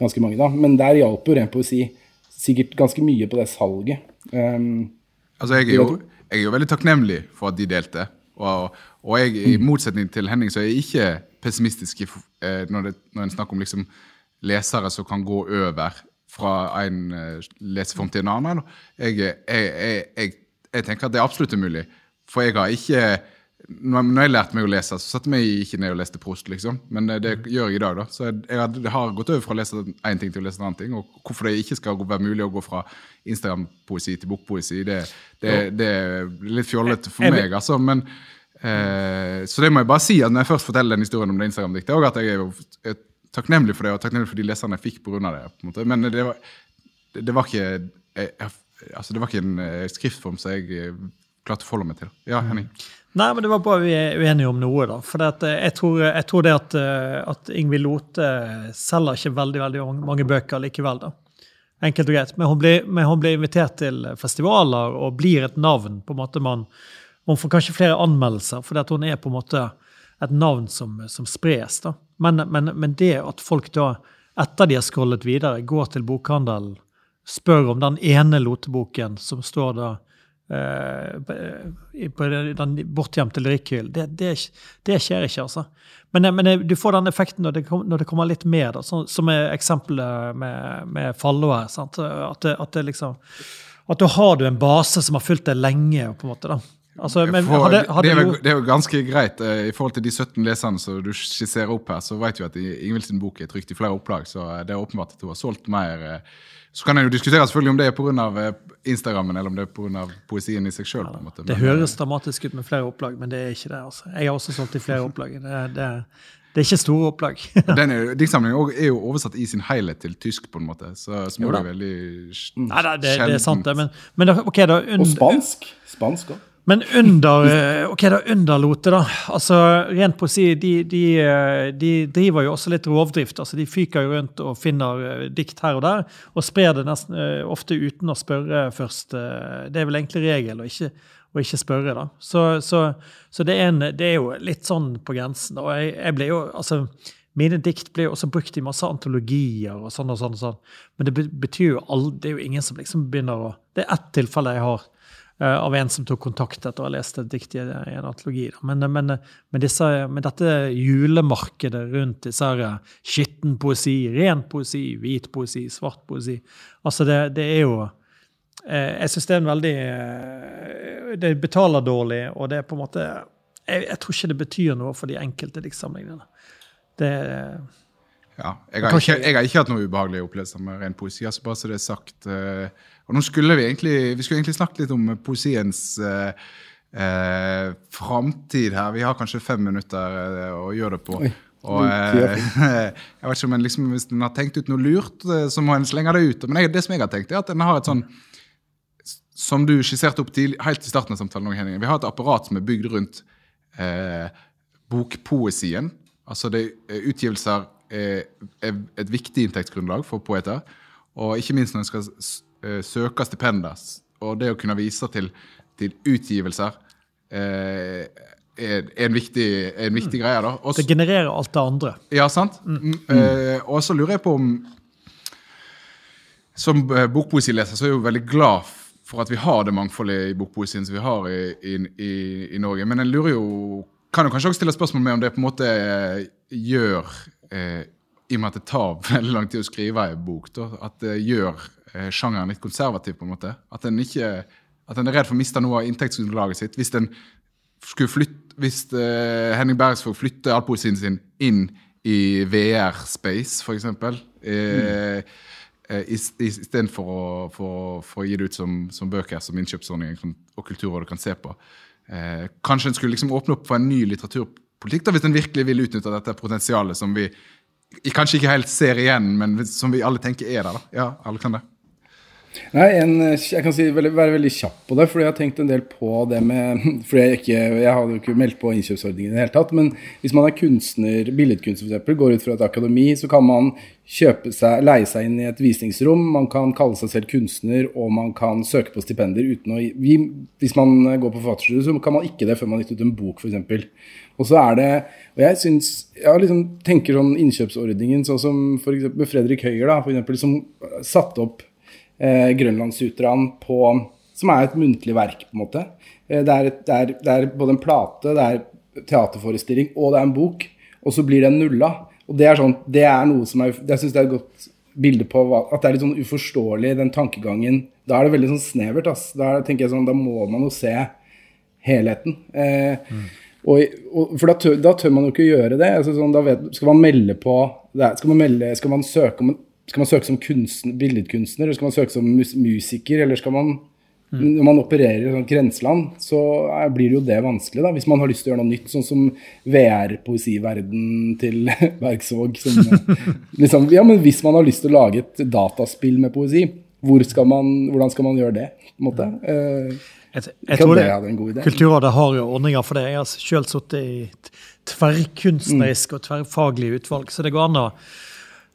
Speaker 3: ganske mange. da. Men der hjalp jo Ren poesi sikkert ganske mye på det salget. Um,
Speaker 1: altså, jeg er, jo, jeg er, jo, veldig takknemlig for at de delte. Og, og jeg, i mm. motsetning til Henning, så er jeg ikke pessimistisk når, det, når en snakker om liksom lesere som kan gå over fra en uh, leseform til en annen. Jeg, jeg, jeg, jeg, tenker at det er absolutt umulig. For jeg har ikke når jeg lærte meg å lese, så satte jeg meg ikke ned og leste Prost. liksom. Men det, det gjør jeg i dag. da. Så jeg, har gått over fra å lese én ting til å lese en annen ting. Og hvorfor det ikke skal være mulig å gå fra Instagram-poesi til bokpoesi, det, det, det, er litt fjollete for meg. altså, men eh, Så det må jeg bare si, at når jeg først forteller den historien om det Instagram-diktet, at jeg er takknemlig for det, og takknemlig for de leserne jeg fikk pga. det. på en måte. Men det var, det, var ikke jeg, altså det var ikke en eh, skriftform som jeg eh, klarte å forholde meg til. Ja, Henning?
Speaker 2: Nei, men det var bare vi er uenige om noe, da. For eh, jeg tror, jeg, tror, det at, at Ingvild Lote selger ikke veldig veldig mange bøker likevel, da. Enkelt og greit. Men hun, blir, men hun blir invitert til festivaler og blir et navn. på en måte man, Hun får kanskje flere anmeldelser, fordi at hun er på en måte et navn som, som spres. da. Men, men, men, det at folk da, etter de har scrollet videre, går til bokhandelen, spør om den ene loteboken som står da eh, på den bortgjemte lyrikkhyllen, det, det, det, skjer ikke, altså. Men, men, du får den effekten når det, når det kommer litt mer, da, så, som er eksempelet med, med Falloa. At, at, liksom at da har du en base som har fulgt deg lenge. på en måte da. Altså,
Speaker 1: men, hadde, hadde det, er det, er jo, ganske greit. Uh, I forhold til de 17 leserne som du skisserer opp her, så vet vi at Ingvild sin bok er trykt i flere opplag, så uh, det er åpenbart at hun har solgt mer. Uh, så kan en jo diskutere selvfølgelig om det er pga. Instagrammen eller om det er pga. poesien i seg sjøl. Ja,
Speaker 2: det høres dramatisk ut med flere opplag, men det er ikke det. altså. Jeg har også solgt i flere opplag. Det, det, det er ikke store opplag.
Speaker 1: Den Diktsamlingen er jo oversatt i sin helhet til tysk, på en måte. Så, små er veldig
Speaker 2: Nei, det, det, er sant, det. Men, men okay, da,
Speaker 3: og spansk. Spansk òg.
Speaker 2: Men under eh, ok da, underlote, da. altså Rent poesi, de, de, eh, de, driver jo også litt rovdrift. altså De fyker jo rundt og finner eh, dikt her og der, og sprer det nesten ofte uten å spørre først. Det er vel egentlig regel å ikke, å ikke spørre, da. Så, så, så det, er en, det, er jo litt sånn på grensen. Og jeg, jeg ble jo, altså mine dikt ble jo også brukt i masse antologier og sånn og sånn. og sånn. Men det betyr jo aldri, det er jo ingen som liksom begynner å Det er ett tilfelle jeg har av en som tok kontakt etter å ha lest et dikt i en antologi. Men, men, men, disse, med dette julemarkedet rundt disse skitten poesi, ren poesi, hvit poesi, svart poesi altså det, det er jo Jeg syns det er en veldig Det betaler dårlig, og det er på en måte jeg, jeg tror ikke det betyr noe for de enkelte diktsamlingene. Det
Speaker 1: ja, jeg har, ikke, jeg har, ikke, hatt noe ubehagelig opplevelse med ren poesi. altså bare så det er sagt. Uh, og nå skulle Vi egentlig, vi skulle egentlig snakket litt om poesiens eh, eh framtid her. Vi har kanskje fem minutter uh, å gjøre det på. Oi. Og jeg vet ikke om en liksom, Hvis en har tenkt ut noe lurt, så må en slenge det ut. Men jeg, det som jeg har tenkt, er at en har et sånn Som du skisserte opp til, helt i starten av samtalen, Henning, vi har et apparat som er bygd rundt bokpoesien. Altså det er utgivelser er, et viktig inntektsgrunnlag for poeter. Og ikke minst når en skal eh, søke stipender. Og det å kunne vise til, til utgivelser eh, er, en viktig, er en viktig mm. greie. da.
Speaker 2: Også, det genererer alt det andre.
Speaker 1: Ja, sant? Mm. Mm. Eh, og så lurer jeg på om Som bokpoesileser så er jeg jo veldig glad for at vi har det mangfoldet i bokpoesien som vi har i, i, i, Norge. Men jeg lurer jo kan jo kanskje også stille spørsmål med om det på en måte gjør eh, I og med at det tar veldig lang tid å skrive en bok, da, at det gjør sjangeren litt konservativ. på en måte. At en ikke, at en er redd for å miste noe av inntektsgrunnlaget sitt. Hvis, den skulle flytte, hvis eh, Henning Bergsvåg flytter all poesien sin inn i VR-space, f.eks. Eh, mm. Istedenfor å, for, for å gi det ut som, som bøker som innkjøpsordning og kulturrådet kan se på. Eh, kanskje en skulle liksom åpne opp for en ny litteraturpolitikk da, hvis en virkelig vil utnytte dette potensialet som vi kanskje ikke helt ser igjen, men som vi alle tenker er der. da. Ja, det.
Speaker 3: Nei, en, Jeg kan si, være veldig kjapp på det, fordi jeg har tenkt en del på det med fordi Jeg ikke, jeg hadde jo ikke meldt på innkjøpsordningen i det hele tatt, men hvis man er kunstner, billedkunstner f.eks., går ut fra et akademi, så kan man kjøpe seg, leie seg inn i et visningsrom, man kan kalle seg selv kunstner, og man kan søke på stipender uten å gi Hvis man går på forfatterstudiet, så kan man ikke det før man har gitt ut en bok, f.eks. Og så er det og Jeg synes, jeg liksom tenker sånn innkjøpsordningen, sånn som f.eks. Fredrik Høyer, da, for eksempel, som satte opp eh, på Som er et muntlig verk, på en måte. Eh, det, er det, er, det, er både en plate, det er teaterforestilling og det er en bok. Og så blir den nulla. Og det er sånn, det er noe som er, jeg synes det er et godt bilde på hva, at det er litt sånn uforståelig, den tankegangen. Da er det veldig sånn snevert. ass. Da, tenker jeg sånn, da må man jo se helheten. Eh, mm. Og, og, for da tør, da tør, man jo ikke gjøre det. Altså, sånn, vet, skal man melde på skal man, melde, skal man søke om skal man søke som kunstner, billedkunstner, eller skal man søke som mus musiker, eller skal man mm. Når man opererer i sånn grenseland, så er, blir det jo det vanskelig, da, hvis man har lyst til å gjøre noe nytt, sånn som VR-poesiverden til Bergsvåg. liksom, ja, men hvis man har lyst til å lage et dataspill med poesi, hvor skal man, hvordan skal man gjøre det? på en måte? Uh,
Speaker 2: jeg, jeg tror det, Kulturrådet har jo ordninger for det. Jeg har selv sittet i tverrkunstnerisk og tverrfaglig utvalg, så det går an å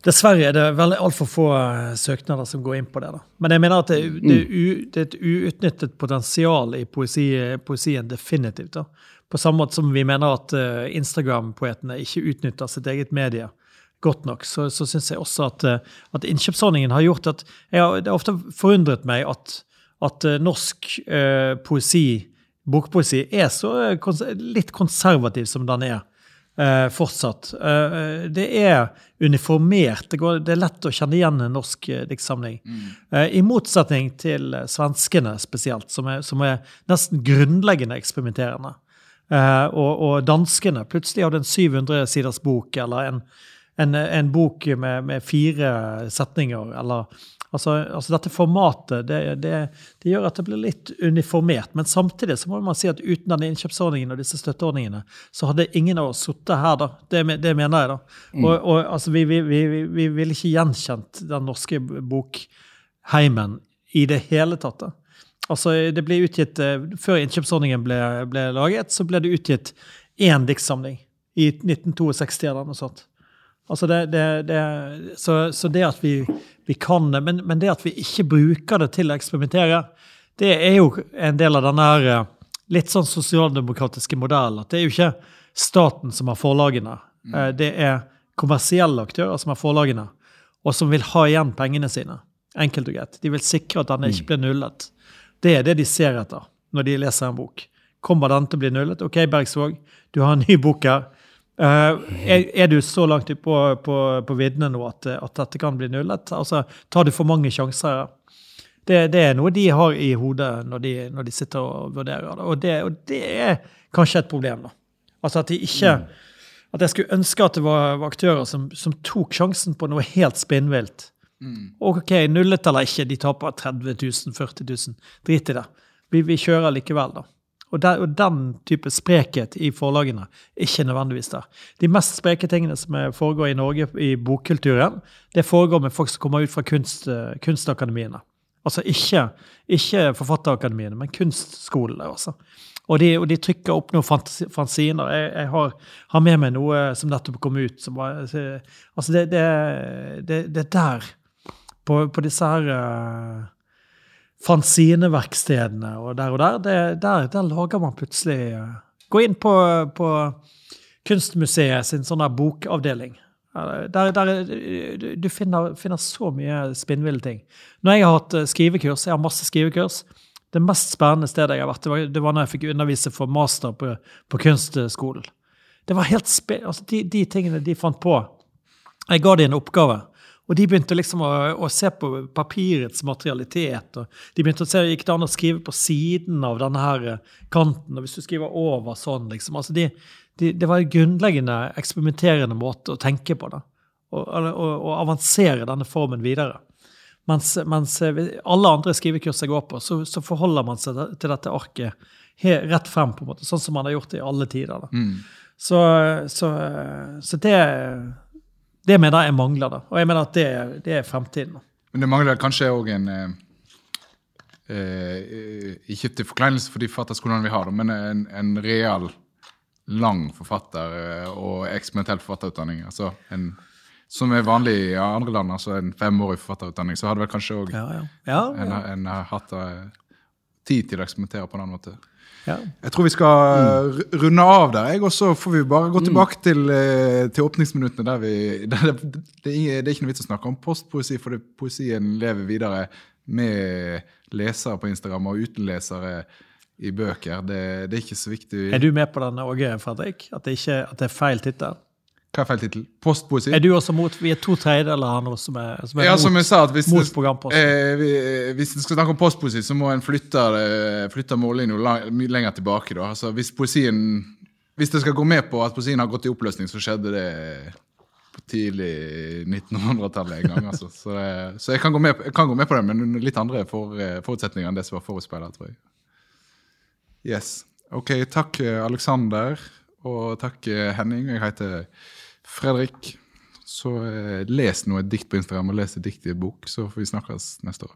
Speaker 2: Dessverre er det veldig altfor få eh, søknader som går inn på det. da. Men jeg mener at det, det, mm. det er et uutnyttet potensial i poesi, poesien, definitivt. da. På samme måte som vi mener at uh, Instagram-poetene ikke utnytter sitt eget medie godt nok, så, så syns jeg også at, uh, at, innkjøpsordningen har gjort at har, Det har ofte forundret meg at, at uh, norsk poesi, bokpoesi, er så litt konservativ som den er eh, fortsatt. Eh, det er uniformert. Det, går, det, er lett å kjenne igjen en norsk eh, diktsamling. Mm. Eh, I motsetning til svenskene spesielt, som er, som er nesten grunnleggende eksperimenterende. Eh, og, og, danskene plutselig hadde en 700 siders bok eller en, en, en bok med, med, fire setninger eller Altså, altså dette formatet det, det, det, gjør at det blir litt uniformert. Men samtidig så må man si at uten denne innkjøpsordningen og disse støtteordningene, så hadde ingen av oss sittet her, da. Det, det, mener jeg, da. Mm. Og, og altså, vi, vi, vi, vi ville ikke gjenkjent den norske bokheimen i det hele tatt. da. Altså, det ble utgitt, eh, Før innkjøpsordningen ble, ble laget, så ble det utgitt én diktsamling i 1962 eller noe sånt. Altså det, det, det, så, så, det at vi, vi kan det, men, men, det at vi ikke bruker det til å eksperimentere, det er jo en del av denne her, eh, litt sånn sosialdemokratiske modellen. At det er jo ikke staten som har forlagene. Mm. Eh, det er kommersielle aktører som har forlagene, og som vil ha igjen pengene sine. Enkelt og greit. De vil sikre at denne ikke mm. blir nullet. Det er det de ser etter. når de leser en bok. Kommer den til å bli nullet? OK, Bergsvåg, du har en ny bok her. Uh, er, er, du så langt på, på, på viddene nå at, at, dette kan bli nullet? Altså, Tar du for mange sjanser? Det, det er noe de har i hodet når de, når de sitter og vurderer. Og, det. og det er kanskje et problem. da. Altså at de ikke mm. At jeg skulle ønske at det var, var aktører som, som, tok sjansen på noe helt spinnvilt. Mm. OK, nullet eller ikke, de taper 30 000, 40 000. Drit i det. Vi, vi kjører likevel, da. Og, der, og, den type sprekhet i forlagene er ikke nødvendigvis der. De mest spreke tingene som foregår i Norge i bokkulturen, det foregår med folk som kommer ut fra kunst, eh, kunstakademiene. Altså ikke, ikke forfatterakademiene, men kunstskolene. altså. Og de, og de, trykker opp noen fanziner. Jeg, jeg har, har, med meg noe som nettopp kom ut. Var, altså det, det, det, det er der, på, på disse her uh, fanzineverkstedene og der og der, det, der, der lager man plutselig uh, Gå inn på, på Kunstmuseet sin sånn bokavdeling. Der, der, du finner, finner så mye spinnville ting. Når jeg har hatt eh, skrivekurs, jeg har masse skrivekurs Det mest spennende stedet jeg har vært, det var, det var når jeg fikk undervise for master på, på kunstskolen. Det var helt spe, altså de, de tingene de fant på Jeg ga dem en oppgave. Og de begynte liksom å, å, se på papirets materialitet. og De begynte å se, Gikk det an å skrive på siden av denne her eh, kanten? og Hvis du skriver over sånn, liksom. altså de, de, Det var en grunnleggende eksperimenterende måte å tenke på. da, Og, og, og avansere denne formen videre. Mens, mens, eh, alle andre skrivekurs jeg går på, så, så forholder man seg til dette arket helt rett frem, på en måte, sånn som man har gjort det i alle tider. da. Mm. Så, så, så det det mener jeg mangler, da. Og jeg mener at det, det er fremtiden.
Speaker 1: Men det mangler kanskje òg en eh, eh, Ikke til forkleinelse for de forfatterskolene vi har, men en, en real, lang forfatter- eh, og eksperimentell forfatterutdanning. altså en som er vanlig i andre land, altså en femårig forfatterutdanning, så hadde vel kanskje òg ja, ja. ja, en, en, hatt uh, tid til å eksperimentere på en annen måte. Ja. Jeg tror vi skal mm. runde av der, og så får vi bare gå mm. tilbake til, eh, til, åpningsminuttene. der vi, der det, det, det, er ikke noe vits å snakke om postpoesi, fordi poesien lever videre med lesere på Instagram og uten lesere i bøker. Det, det er ikke så viktig.
Speaker 2: Er du med på denne òg, Fredrik? At det, ikke, at det er feil tittel?
Speaker 1: Hva er feil tittel? Postpoesi?
Speaker 2: Er du også mot Vi er to tredjedeler her nå som er, som
Speaker 1: er ja,
Speaker 2: mot,
Speaker 1: som jeg sa, at hvis,
Speaker 2: mot programposten.
Speaker 1: Eh, hvis en skal snakke om postpoesi, så må en flytte, flytte mållinja mye lenger tilbake. Da. Altså, hvis poesien Hvis det skal gå med på at poesien har gått i oppløsning, så skjedde det på tidlig 1900-tallet en gang. Altså. Så, så jeg, kan med, jeg, kan gå med, på det, men litt andre for, eh, forutsetninger enn det som var forutspeilet, tror jeg. Yes. Ok, takk Aleksander, og takk Henning. Jeg heter Fredrik, så les les noe dikt på Instagram og les et dikt i bok, så får vi snakkes neste år.